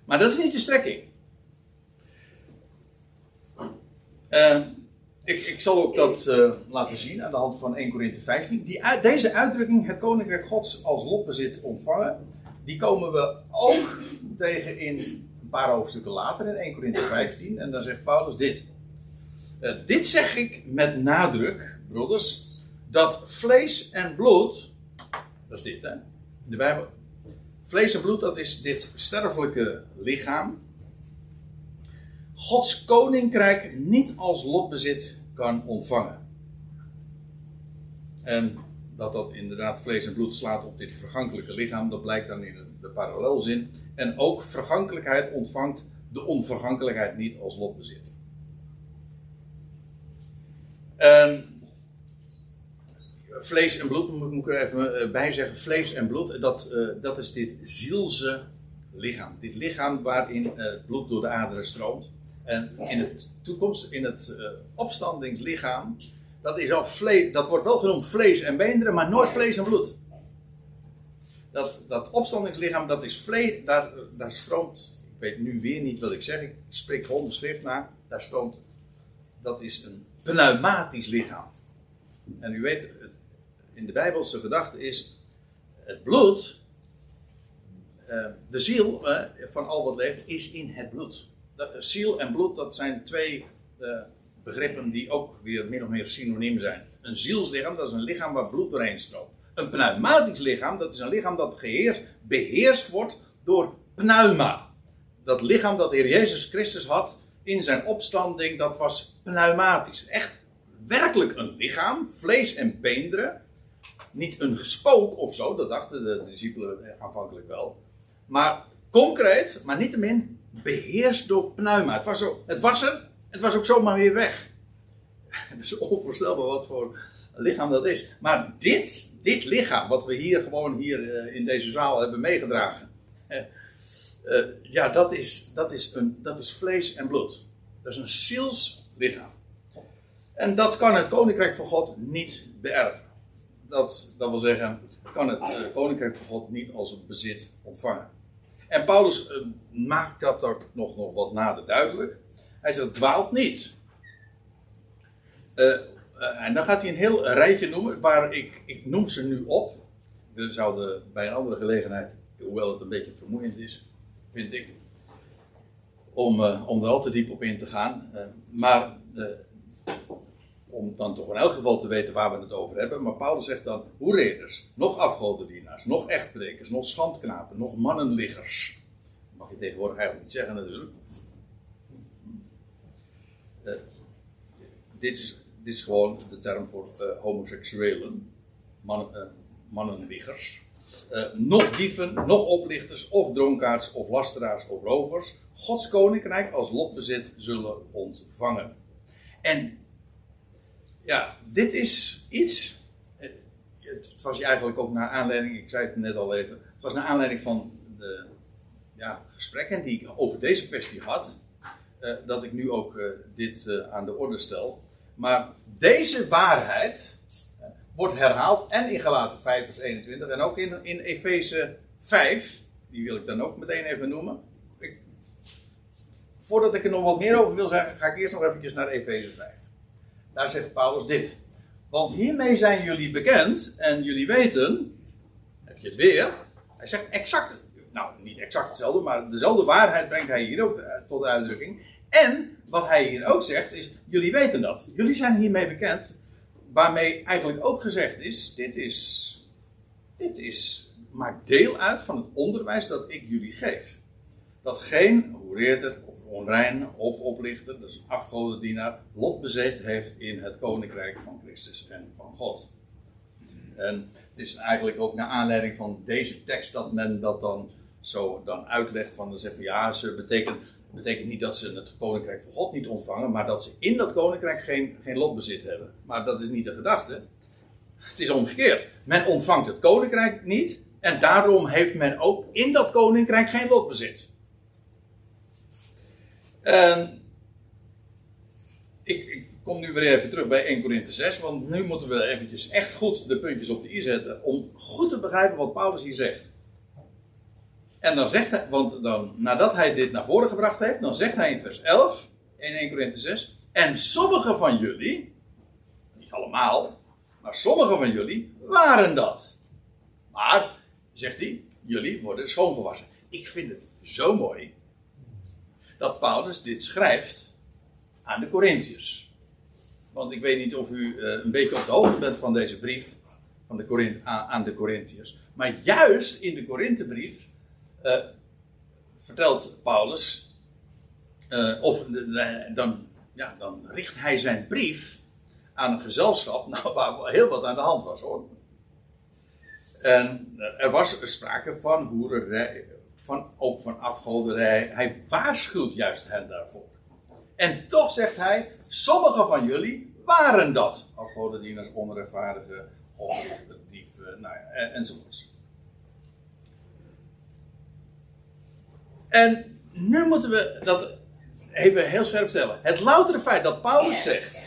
Maar dat is niet de strekking. Uh, ik, ik, zal ook dat uh, laten zien aan de hand van 1 Korinthe 15. Die, deze uitdrukking, het koninkrijk gods als lotbezit ontvangen, die komen we ook tegen in een paar hoofdstukken later in 1 Korinthe 15. En dan zegt Paulus dit. Uh, dit zeg ik met nadruk, broeders, dat vlees en bloed, dat is dit hè, in de Bijbel, Vlees en bloed, dat is dit sterfelijke lichaam. Gods koninkrijk niet als lotbezit kan ontvangen. En dat dat inderdaad vlees en bloed slaat op dit vergankelijke lichaam, dat blijkt dan in de parallelzin. En ook vergankelijkheid ontvangt de onvergankelijkheid niet als lotbezit. En vlees en bloed, moet ik er even eh, bij zeggen. Vlees en bloed, dat, uh, dat is dit zielse lichaam. Dit lichaam waarin uh, het bloed door de aderen stroomt. En in de toekomst, in het opstandingslichaam, dat, is al vlees, dat wordt wel genoemd vlees en beenderen, maar nooit vlees en bloed. Dat, dat opstandingslichaam, dat is vlees, daar, daar stroomt, ik weet nu weer niet wat ik zeg, ik spreek gewoon de schrift na, daar stroomt, dat is een pneumatisch lichaam. En u weet, in de Bijbelse gedachte is het bloed, uh, de ziel uh, van al wat leeft, is in het bloed. Dat, ziel en bloed, dat zijn twee begrippen die ook weer min of meer synoniem zijn. Een zielslichaam, dat is een lichaam waar bloed doorheen stroomt. Een pneumatisch lichaam, dat is een lichaam dat geheerst, beheerst wordt door pneuma. Dat lichaam dat de Heer Jezus Christus had in zijn opstanding, dat was pneumatisch. Echt werkelijk een lichaam, vlees en beenderen niet een spook of zo, dat dachten de discipelen aanvankelijk wel. Maar concreet, maar niettemin beheerst door pneuma. Het was, zo, het was er, het was ook zomaar weer weg. Het is onvoorstelbaar wat voor lichaam dat is. Maar dit, dit lichaam, wat we hier gewoon hier eh, in deze zaal hebben meegedragen. Uh, ja, dat is, dat, is een, dat is vlees en bloed. Dat is een zielslichaam. En dat kan het koninkrijk van God niet beërven dat, dat wil zeggen, kan het uh, koninkrijk van God niet als een bezit ontvangen. En Paulus uh, maakt dat er nog, nog wat nader duidelijk. Hij zegt, dwaalt niet. Uh, en dan gaat hij een heel rijtje noemen, waar ik, ik noem ze nu op. We zouden bij een andere gelegenheid, hoewel het een beetje vermoeiend is, vind ik, om, om er al te diep op in te gaan. maar om dan toch in elk geval te weten waar we het over hebben. Maar Paulus zegt dan, hoereders, nog afgodendienaars, nog echtbrekers, nog schandknapen, nog mannenliggers. Dat mag je tegenwoordig eigenlijk niet zeggen natuurlijk. Uh, dit, is, dit is gewoon de term voor uh, homoseksuelen, mannen, uh, mannenliggers. nog dieven, nog oplichters, of dronkaards, of lasteraars, of rovers. Gods koninkrijk als lotbezit zullen ontvangen. En ja, dit is iets. Het was eigenlijk ook naar aanleiding, ik zei het net al even. Het was naar aanleiding van de ja, gesprekken die ik over deze kwestie had. Uh, dat ik nu ook uh, dit aan de orde stel. Maar deze waarheid wordt herhaald en in Galaten 5 vers 21 en ook in, in Efeze 5. Die wil ik dan ook meteen even noemen. Ik, voordat ik er nog wat meer over wil zeggen, ga ik eerst nog eventjes naar Efeze 5. Daar zegt Paulus dit. Want hiermee zijn jullie bekend en jullie weten, heb je het weer. Hij zegt exact, nou niet exact hetzelfde, maar dezelfde waarheid brengt hij hier ook tot de uitdrukking. En wat hij hier ook zegt is, jullie weten dat. Jullie zijn hiermee bekend, waarmee eigenlijk ook gezegd is, dit is, dit is, maakt deel uit van het onderwijs dat ik jullie geef. Dat geen hoereerder onrein of oplichter, dus afgodendienaar, lot bezet heeft in het koninkrijk van Christus en van God. En het is eigenlijk ook naar aanleiding van deze tekst dat men dat dan zo dan uitlegt van, dan zeggen ja, ze betekent, betekent niet dat ze het koninkrijk van God niet ontvangen, maar dat ze in dat koninkrijk geen, geen lotbezit hebben. Maar dat is niet de gedachte. Het is omgekeerd. Men ontvangt het koninkrijk niet en daarom heeft men ook in dat koninkrijk geen lotbezit. En ik, ik, kom nu weer even terug bij 1 Korinthe 6, want nu moeten we eventjes echt goed de puntjes op de i zetten om goed te begrijpen wat Paulus hier zegt. En dan zegt hij, want dan, nadat hij dit naar voren gebracht heeft, dan zegt hij in vers 11, in 1 Korinthe 6, en sommige van jullie, niet allemaal, maar sommige van jullie waren dat. Maar, zegt hij, jullie worden schoongewassen. Ik vind het zo mooi dat Paulus dit schrijft aan de Corinthiërs. Want ik weet niet of u uh, een beetje op de hoogte bent van deze brief van de aan de Corinthiërs. Maar juist in de Korinthebrief uh, vertelt Paulus, uh, of dan, ja, dan richt hij zijn brief aan een gezelschap nou, waar heel wat aan de hand was hoor. En er was sprake van hoererij, van, ook van afgoderij. Hij waarschuwt juist hen daarvoor. En toch zegt hij, sommige van jullie waren dat. Afgodendieners, onrechtvaardige, oplichter, dieven, nou ja, en, enzovoorts. En nu moeten we dat even heel scherp stellen. Het loutere feit dat Paulus zegt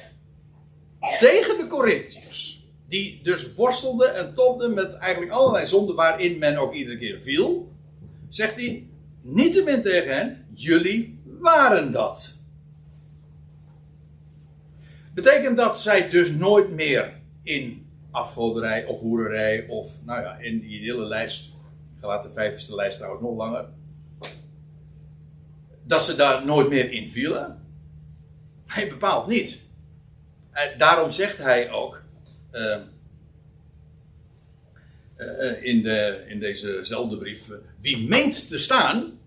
tegen de Corinthiërs, die dus worstelden en topten met eigenlijk allerlei zonden waarin men ook iedere keer viel, zegt hij niettemin tegen hen: jullie waren dat. Betekent dat zij dus nooit meer in afgoderij of hoererij of, nou ja, in die hele lijst, gelaten de lijst trouwens nog langer, dat ze daar nooit meer in vielen? Hij bepaalt niet. Daarom zegt hij ook, uh, uh, in, de, in dezezelfde brief. Wie meent te staan,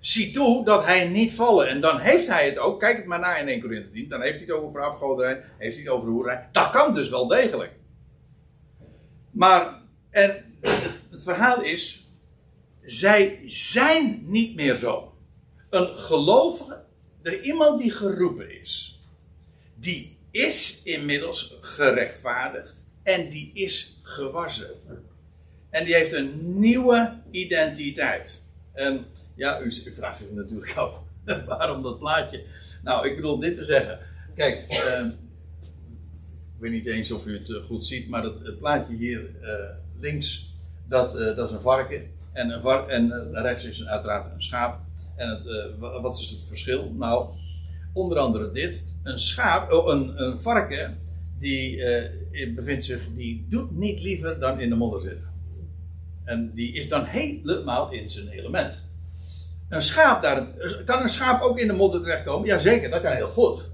zie toe dat hij niet vallen. En dan heeft hij het ook, kijk het maar na in 1 Corinthië 10, dan heeft hij het over afgoderij, heeft hij het over hoerij. Dat kan dus wel degelijk. Maar, en het verhaal is, zij zijn niet meer zo. Een gelovige, er iemand die geroepen is, die is inmiddels gerechtvaardigd en die is gewassen. En die heeft een nieuwe identiteit. En ja, u, vraagt zich natuurlijk af waarom dat plaatje. Nou, ik bedoel dit te zeggen. Kijk, uh, ik weet niet eens of u het eh, goed ziet, maar het, plaatje hier uh, links, dat, uh, dat is een varken. En, een var en rechts is uiteraard een schaap. En het, wat is het verschil? Nou, onder andere dit. Een schaap, oh, een, een varken die uh, bevindt zich, die doet niet liever dan in de modder zitten. En die is dan helemaal in zijn element. Een schaap daar, kan een schaap ook in de modder terechtkomen? Jazeker, dat kan heel goed.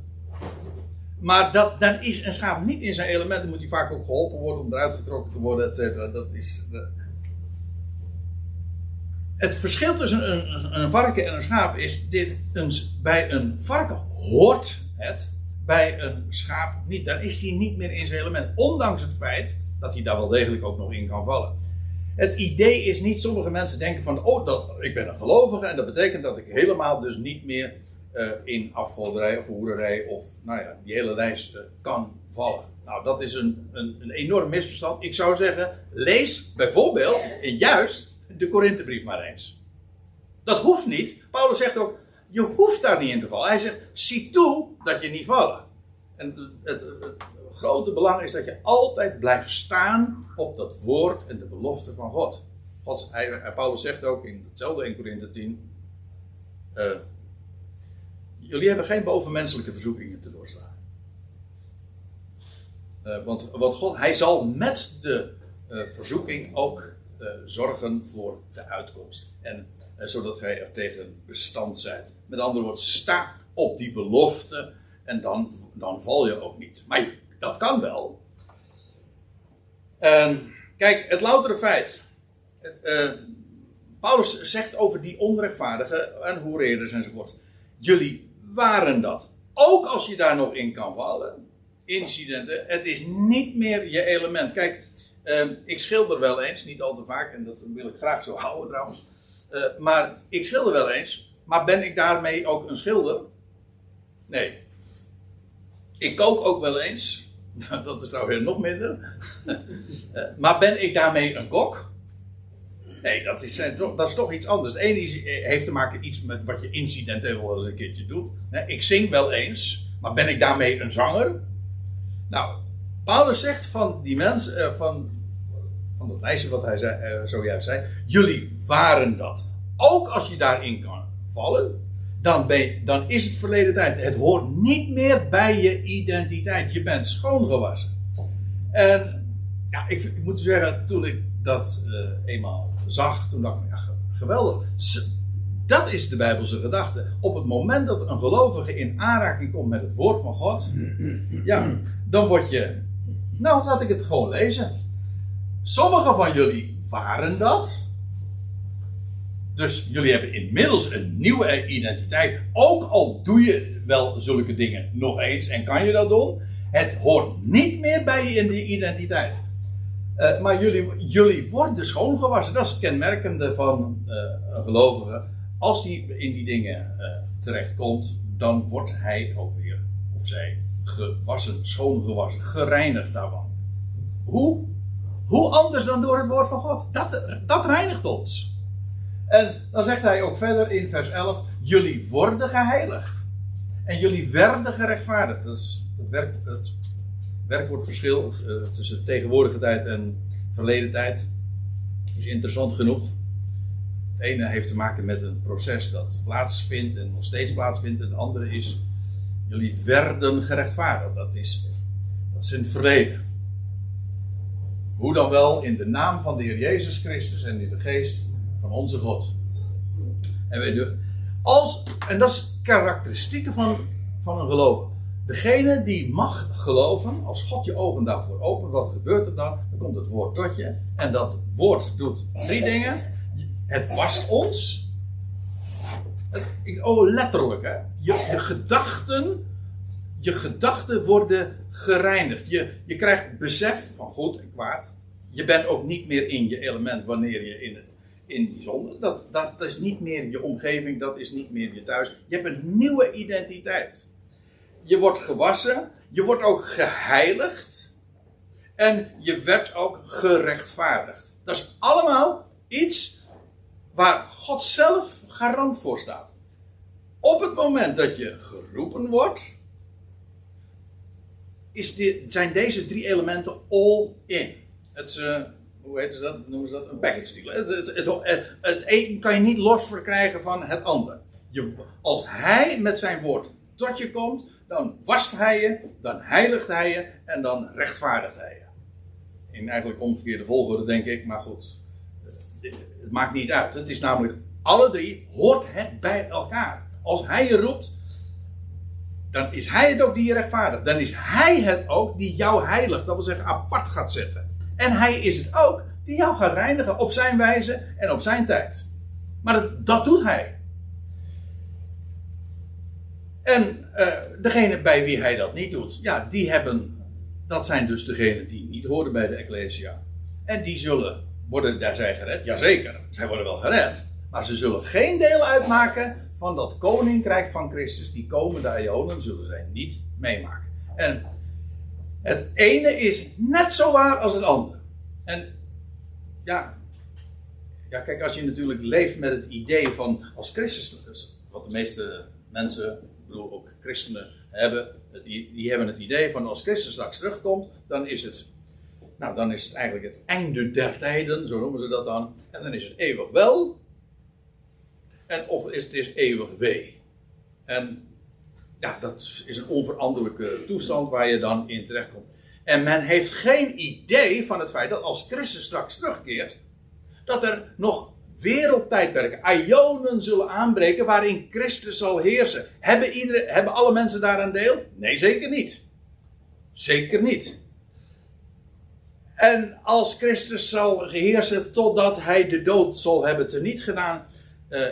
maar dat, dan is een schaap niet in zijn element. Dan moet hij vaak ook geholpen worden om eruit getrokken te worden, et cetera. Dat is. De... Het verschil tussen een, een, varken en een schaap is: dit, bij een varken hoort het, bij een schaap niet. Dan is hij niet meer in zijn element. Ondanks het feit dat hij daar wel degelijk ook nog in kan vallen. Het idee is niet, sommige mensen denken van, oh, dat, ik ben een gelovige en dat betekent dat ik helemaal dus niet meer uh, in afgoderij of hoererij of, nou ja, die hele lijst uh, kan vallen. Nou, dat is een, een, een, enorm misverstand. Ik zou zeggen, lees bijvoorbeeld juist de Korinthebrief maar eens. Dat hoeft niet. Paulus zegt ook, je hoeft daar niet in te vallen. Hij zegt, zie toe dat je niet vallen. En het, het, grote belang is dat je altijd blijft staan op dat woord en de belofte van God. God hij, Paulus zegt ook in hetzelfde 1 Korinthe 10. Uh, jullie hebben geen bovenmenselijke verzoekingen te doorstaan. Uh, want wat God, hij zal met de verzoeking ook zorgen voor de uitkomst. En zodat gij er tegen bestand zijt. Met andere woorden, sta op die belofte en dan, dan val je ook niet. Maar dat kan wel. En kijk, het loutere feit. Uh, Paulus zegt over die onrechtvaardigen en hoereerders enzovoort. Jullie waren dat. Ook als je daar nog in kan vallen. Incidenten. Het is niet meer je element. Kijk, uh, ik schilder wel eens. Niet al te vaak. En dat wil ik graag zo houden trouwens. Uh, maar ik schilder wel eens. Maar ben ik daarmee ook een schilder? Nee. Ik kook ook wel eens. dat is weer nog minder. Eh, maar ben ik daarmee een kok? Nee, dat is, eh, dat is toch iets anders. Eén eh, heeft te maken iets met wat je incidenteel wel eens een keertje doet. Ik zing wel eens, maar ben ik daarmee een zanger? Nou, Paulus zegt van die mensen, van, van dat lijstje wat hij zei, zojuist zei, jullie waren dat. Ook als je daarin kan vallen, dan, dan is het verleden tijd. Het hoort niet meer bij je identiteit. Je bent schoongewassen. En ja, ik, moet zeggen, toen ik dat uh, eenmaal zag, toen dacht ik van ja, geweldig. Dat is de Bijbelse gedachte. Op het moment dat een gelovige in aanraking komt met het woord van God, ja, dan word je. Nou, laat ik het gewoon lezen. Sommigen van jullie waren dat. Dus jullie hebben inmiddels een nieuwe identiteit. Ook al doe je wel zulke dingen nog eens en kan je dat doen. Het hoort niet meer bij je in die identiteit. Uh, maar jullie, jullie worden schoongewassen. Dat is het kenmerkende van uh, een gelovige. Als die in die dingen uh, terechtkomt, dan wordt hij ook weer, of zij, gewassen, schoongewassen, gereinigd daarvan. Hoe? Hoe anders dan door het woord van God? Dat, dat reinigt ons. En dan zegt hij ook verder in vers 11: Jullie worden geheiligd. En jullie werden gerechtvaardigd. Dat is het, het werkwoordverschil uh, tussen tegenwoordige tijd en verleden tijd. Is interessant genoeg. Het ene heeft te maken met een proces dat plaatsvindt en nog steeds plaatsvindt. Het andere is: Jullie werden gerechtvaardigd. Dat is, dat is in het verleden. Hoe dan wel, in de naam van de Heer Jezus Christus en in de geest van onze God. En, weet je, als, en dat is karakteristieken van, van een gelover. Degene die mag geloven, als God je ogen daarvoor opent, wat gebeurt er dan? Dan komt het woord tot je. En dat woord doet drie dingen. Het wast ons. oh, letterlijk hè. Je, je gedachten, je gedachten worden gereinigd. Je, je krijgt besef van goed en kwaad. Je bent ook niet meer in je element wanneer je in in die zonde. Dat, dat is niet meer je omgeving, dat is niet meer je thuis. Je hebt een nieuwe identiteit. Je wordt gewassen, je wordt ook geheiligd en je werd ook gerechtvaardigd. Dat is allemaal iets waar God zelf garant voor staat. Op het moment dat je geroepen wordt, is dit, zijn deze drie elementen all in. Het, uh, hoe heet dat? Noemen ze dat? Een package deal. Het, het, het, een kan je niet los verkrijgen van het ander. Als hij met zijn woord tot je komt, dan wast hij je, dan heiligt hij je en dan rechtvaardigt hij je. In eigenlijk omgekeerde volgorde, denk ik, maar goed. Het maakt niet uit. Het is namelijk, alle drie hoort het bij elkaar. Als hij je roept, dan is hij het ook die je rechtvaardigt. Dan is hij het ook die jou heilig, dat wil zeggen apart gaat zetten. En hij is het ook die jou gaat reinigen op zijn wijze en op zijn tijd. Maar dat, doet hij. En uh, degene bij wie hij dat niet doet, ja, die hebben, dat zijn dus degenen die niet horen bij de Ecclesia. En die zullen, worden daar zij gered? Jazeker, zij worden wel gered. Maar ze zullen geen deel uitmaken van dat koninkrijk van Christus. Die komende eonen zullen zij niet meemaken. En het ene is net zo waar als het andere. En ja, ja, kijk, als je natuurlijk leeft met het idee van als Christus, wat de meeste mensen, ik bedoel ook christenen hebben, die hebben het idee van als Christus straks terugkomt, dan is het, nou, dan is het eigenlijk het einde der tijden, zo noemen ze dat dan, en dan is het eeuwig wel, en of is het is eeuwig wee. En ja, dat is een onveranderlijke toestand waar je dan in terechtkomt. En men heeft geen idee van het feit dat als Christus straks terugkeert, dat er nog wereldtijdperken, ionen zullen aanbreken waarin Christus zal heersen. Hebben, iedereen, hebben alle mensen daaraan deel? Nee, zeker niet. Zeker niet. En als Christus zal heersen totdat hij de dood zal hebben teniet gedaan, uh,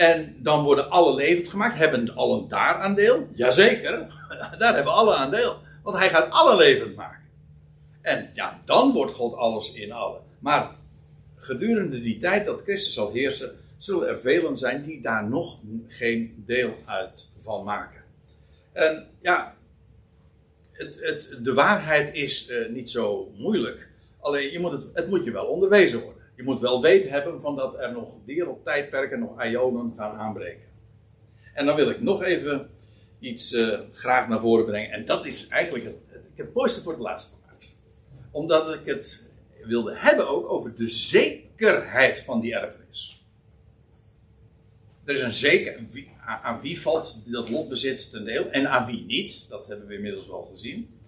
en dan worden alle levend gemaakt. Hebben allen daar aan deel? Jazeker, daar hebben alle aan deel. Want hij gaat alle levend maken. En ja, dan wordt God alles in allen. Maar gedurende die tijd dat Christus zal heersen, zullen er velen zijn die daar nog geen deel uit van maken. En ja, het, het, de waarheid is uh, niet zo moeilijk. Alleen je moet het, het moet je wel onderwezen worden. Je moet wel weten hebben van dat er nog wereldtijdperken, nog ionen gaan aanbreken. En dan wil ik nog even iets uh, graag naar voren brengen. En dat is eigenlijk het, ik mooiste voor het laatste gemaakt. Omdat ik het wilde hebben ook over de zekerheid van die erfenis. Er is een zeker, aan wie valt dat lotbezit ten deel en aan wie niet. Dat hebben we inmiddels al gezien.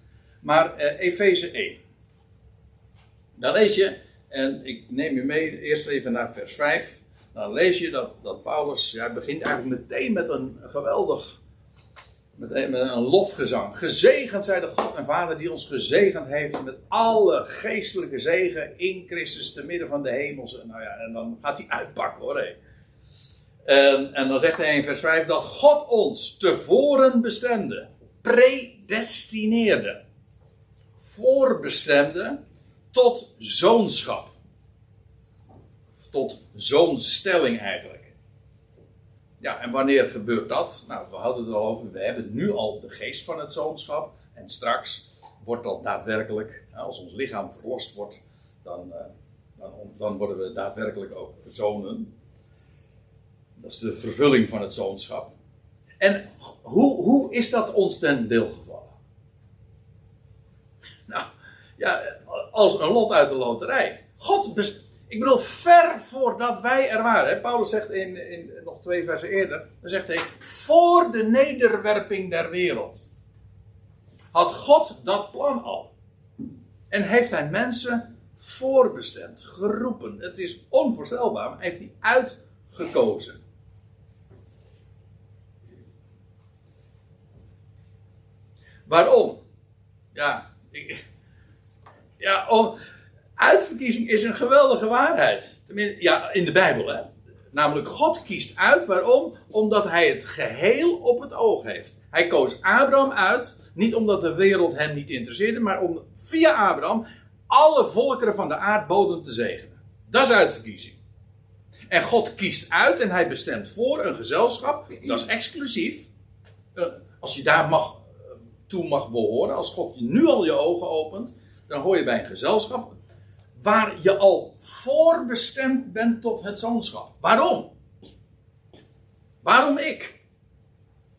Maar uh, Efeze 1. Dan lees je en ik neem je mee eerst even naar vers 5. Dan lees je dat, dat Paulus ja, begint eigenlijk meteen met een geweldig, met een, met een lofgezang. Gezegend zij de God en Vader die ons gezegend heeft met alle geestelijke zegen in Christus te midden van de hemelse. Nou ja, en dan gaat hij uitpakken hoor. En, en dan zegt hij in vers 5 dat God ons tevoren bestemde, predestineerde, voorbestemde tot zoonschap. Tot zoonstelling eigenlijk. Ja, en wanneer gebeurt dat? Nou, we hadden het al over. We hebben nu al de geest van het zoonschap. En straks wordt dat daadwerkelijk, als ons lichaam verlost wordt, dan, eh, dan, dan worden we daadwerkelijk ook zonen. Dat is de vervulling van het zoonschap. En hoe, hoe is dat ons ten deel gevallen? Nou, ja, als een lot uit de loterij. God best, ik bedoel, ver voordat wij er waren. Paulus zegt in, in, nog twee versen eerder, dan zegt hij, voor de nederwerping der wereld. Had God dat plan al. En heeft hij mensen voorbestemd, geroepen. Het is onvoorstelbaar, maar heeft hij uitgekozen. Waarom? Ja, ik, ja, uitverkiezing is een geweldige waarheid. Tenminste, ja, in de Bijbel, hè. Namelijk, God kiest uit. Waarom? Omdat hij het geheel op het oog heeft. Hij koos Abraham uit. Niet omdat de wereld hem niet interesseerde, maar om via Abraham alle volkeren van de aardbodem te zegenen. Dat is uitverkiezing. En God kiest uit en hij bestemt voor een gezelschap. Dat is exclusief. Eh, als je daar mag, eh, toe mag behoren. Als God nu al je ogen opent dan hoor je bij een gezelschap waar je al voorbestemd bent tot het zoonschap. Waarom? Waarom ik?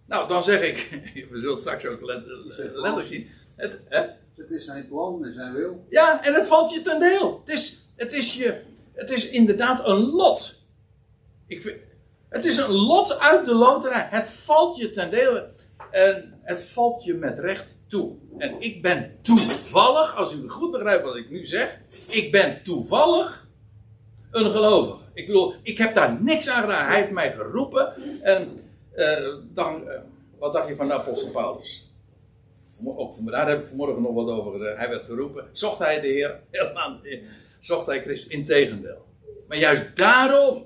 Nou, dan zeg ik, we zullen straks ook letterlijk zien. Het, hè? het is zijn plan en zijn wil. Ja, en het valt je ten deel. Het is, het is, je, het is inderdaad een lot. Ik vind, het is een lot uit de loterij. Het valt je ten deel. En het valt je met recht toe. En ik ben toevallig, als u goed begrijpt wat ik nu zeg, ik ben toevallig een gelovige. Ik bedoel, ik heb daar niks aan gedaan. Hij heeft mij geroepen. En uh, dan, uh, Wat dacht je van de apostel Paulus? Ook, daar heb ik vanmorgen nog wat over gezegd. Hij werd geroepen. Zocht hij de Heer? Helemaal. Zocht hij Christus? Integendeel. Maar juist daarom.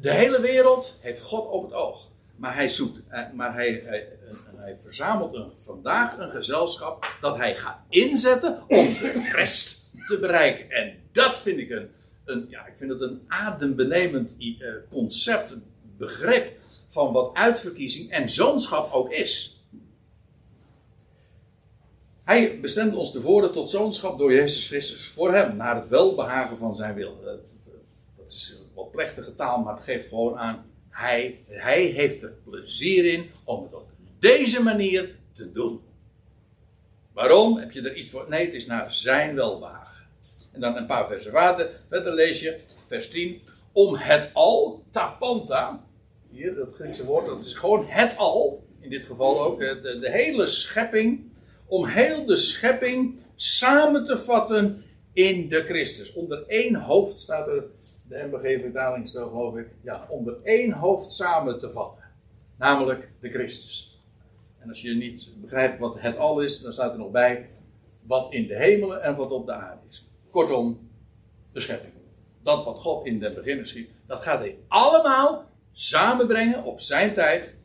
De hele wereld heeft God op het oog. Maar hij zoekt, eh, maar hij, hij verzamelt een, vandaag een gezelschap dat hij gaat inzetten om de rest te bereiken. En dat vind ik een, een ja, ik vind het een adembenemend eh, concept, begrip van wat uitverkiezing en zoonschap ook is. Hij bestemt ons tevoren tot zoonschap door Jezus Christus. Voor hem, naar het welbehagen van zijn wil. Dat, dat is wat plechtige taal, maar het geeft gewoon aan. Hij, hij heeft er plezier in om het op deze manier te doen. Waarom? Heb je er iets voor? Nee, het is naar zijn welbehagen. En dan een paar versen verder, verder lees je, vers 10. Om het al, tapanta, hier dat Griekse woord, dat is gewoon het al, in dit geval ook, de, de hele schepping, om heel de schepping samen te vatten in de Christus. Onder één hoofd staat er, de MBG-vertaling staat geloof ik, ja, onder één hoofd samen te vatten. Namelijk de Christus. En als je niet begrijpt wat het al is, dan staat er nog bij wat in de hemelen en wat op de aarde is. Kortom, de schepping. Dat wat God in den begin schiep, dat gaat hij allemaal samenbrengen op zijn tijd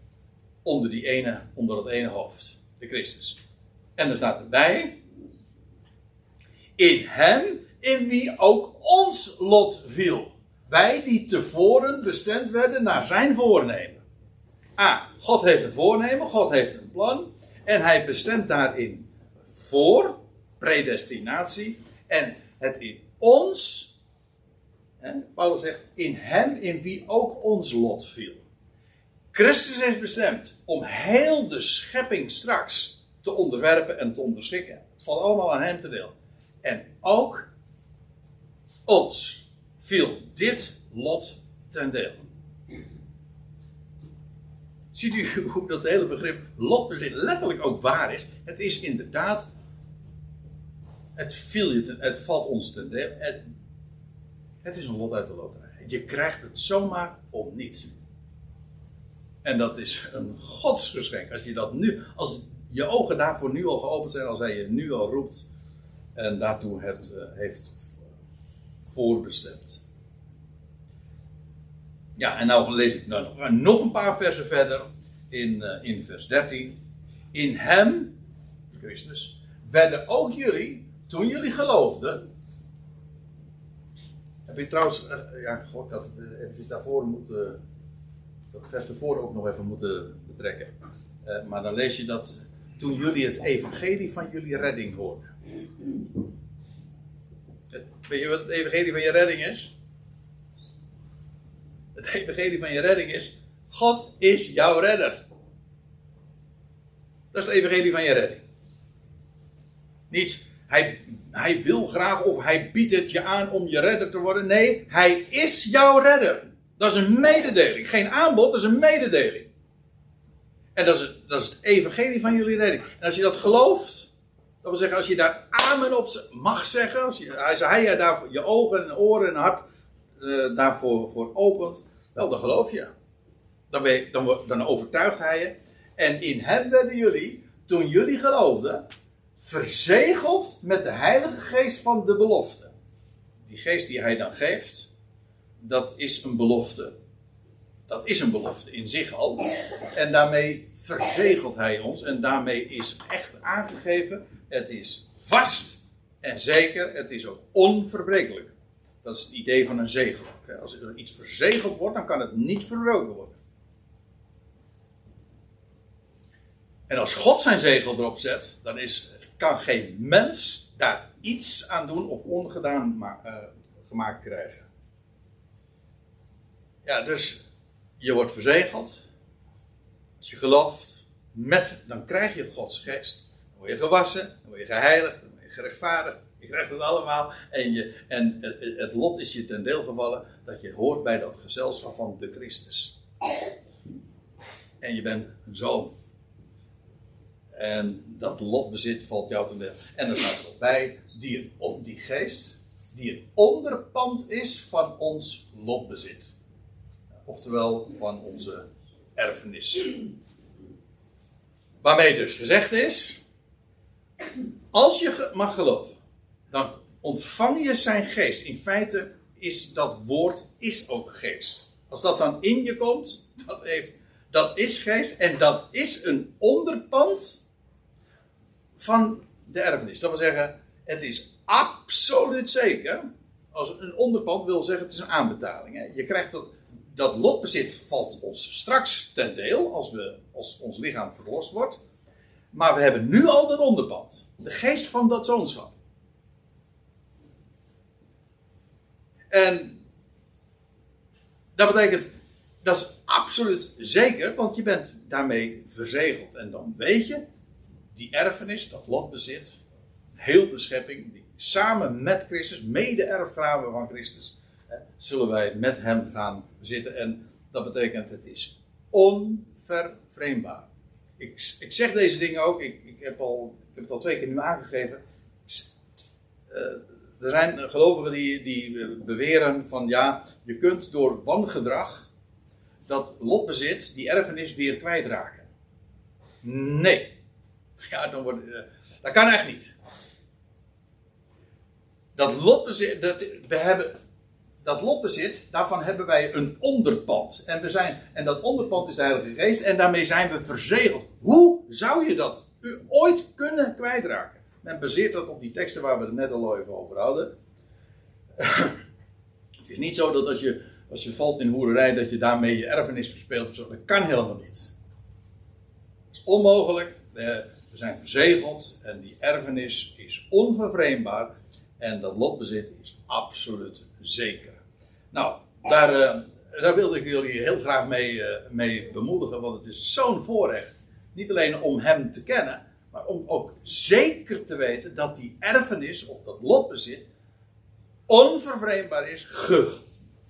onder, die ene, onder dat ene hoofd, de Christus. En er staat erbij, in hem in wie ook ons lot viel. Wij die tevoren bestemd werden naar zijn voornemen. Ah, God heeft een voornemen, God heeft een plan. En hij bestemt daarin voor, predestinatie. En het in ons, hè, Paulus zegt, in hem in wie ook ons lot viel. Christus is bestemd om heel de schepping straks te onderwerpen en te onderschikken. Het valt allemaal aan hem te deel. En ook ons viel dit lot ten deel. Ziet u hoe dat hele begrip lotbezit letterlijk ook waar is? Het is inderdaad. Het, viel je het valt ons ten deel. Het, is een lot uit de loterij. Je krijgt het zomaar om niets. En dat is een godsgeschenk. Als je dat nu, als je ogen daarvoor nu al geopend zijn, als hij je nu al roept en daartoe het uh, heeft voorbestemd. Ja, en nou lees ik nog een paar versen verder in, uh, in vers 13. In hem, Christus, werden ook jullie, toen jullie geloofden. Heb je trouwens, uh, ja, god, dat, uh, heb daarvoor moeten, dat vers ervoor ook nog even moeten betrekken. maar dan lees je dat toen jullie het evangelie van jullie redding hoorden. Weet je wat het evangelie van je redding is? Het evangelie van je redding is: God is jouw redder. Dat is het evangelie van je redding. Niet, hij, hij wil graag of hij biedt het je aan om je redder te worden. Nee, hij is jouw redder. Dat is een mededeling. Geen aanbod, dat is een mededeling. En dat is, dat is het evangelie van jullie redding. En als je dat gelooft, dat wil zeggen, als je daar amen op mag zeggen, als, je, hij daar je ogen en oren en hart uh, daarvoor voor opent, wel, dan geloof je. Dan, je, dan, dan overtuigt hij je. En in hem werden jullie, toen jullie geloofden, verzegeld met de Heilige Geest van de belofte. Die geest die hij dan geeft, dat is een belofte. Dat is een belofte in zich al. En daarmee verzegelt hij ons. En daarmee is echt aangegeven. Het is vast en zeker. Het is ook onverbrekelijk. Dat is het idee van een zegel. Als er iets verzegeld wordt, dan kan het niet verbroken worden. En als God zijn zegel erop zet, dan is, kan geen mens daar iets aan doen of ongedaan uh, gemaakt krijgen. Ja, dus je wordt verzegeld. Als je gelooft, met, dan krijg je Gods geest. Dan word je gewassen, dan word je geheiligd, dan word je gerechtvaardigd. Je krijgt het allemaal. En, je, en het, het lot is je ten deel gevallen dat je hoort bij dat gezelschap van de Christus. En je bent een zoon. En dat lotbezit valt jou ten deel. En er staat er bij, die, op die geest, die een onderpand is van ons lotbezit. oftewel van onze erfenis. Waarmee dus gezegd is, als je mag geloven, dan ontvang je zijn geest. In feite is dat woord is ook geest. Als dat dan in je komt, dat, heeft, dat is geest en dat is een onderpand van de erfenis. Dat wil zeggen, het is absoluut zeker. Als een onderpand wil zeggen, het is een aanbetaling. Hè. Je krijgt dat, dat lotbezit valt ons straks ten deel als, we, als ons lichaam verlost wordt. Maar we hebben nu al dat onderpand. De geest van dat zoonschap. En dat betekent, dat is absoluut zeker, want je bent daarmee verzegeld. En dan weet je, die erfenis, dat lotbezit, heel de schepping, die samen met Christus, mede erfgraven van Christus, hè, zullen wij met hem gaan zitten. En dat betekent, het is onvervreemdbaar. Ik, ik zeg deze dingen ook, ik, ik, heb al, ik heb het al twee keer nu aangegeven. Uh, er zijn gelovigen die, die beweren van ja, je kunt door wangedrag dat lotbezit, die erfenis, weer kwijtraken. Nee. Ja, dan wordt, uh, dat kan echt niet. Dat lotbezit, dat, we hebben, dat lotbezit, daarvan hebben wij een onderpand. En, we zijn, en dat onderpand is de Heilige Geest en daarmee zijn we verzegeld. Hoe zou je dat ooit kunnen kwijtraken? Men baseert dat op die teksten waar we het net al even over hadden. het is niet zo dat als je, als je valt in hoererij, dat je daarmee je erfenis verspeelt. Dat kan helemaal niet. Het is onmogelijk. We zijn verzegeld en die erfenis is onvervreemdbaar. En dat lotbezit is absoluut zeker. Nou, daar, eh, daar wilde ik jullie heel graag mee, uh, mee bemoedigen, want het is zo'n voorrecht. Niet alleen om hem te kennen, maar om ook zeker te weten dat die erfenis of dat lotbezit onvervreemdbaar is,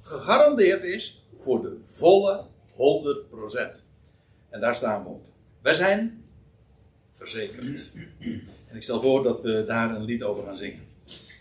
gegarandeerd is voor de volle 100%. En daar staan we op. Wij zijn verzekerd. En ik stel voor dat we daar een lied over gaan zingen.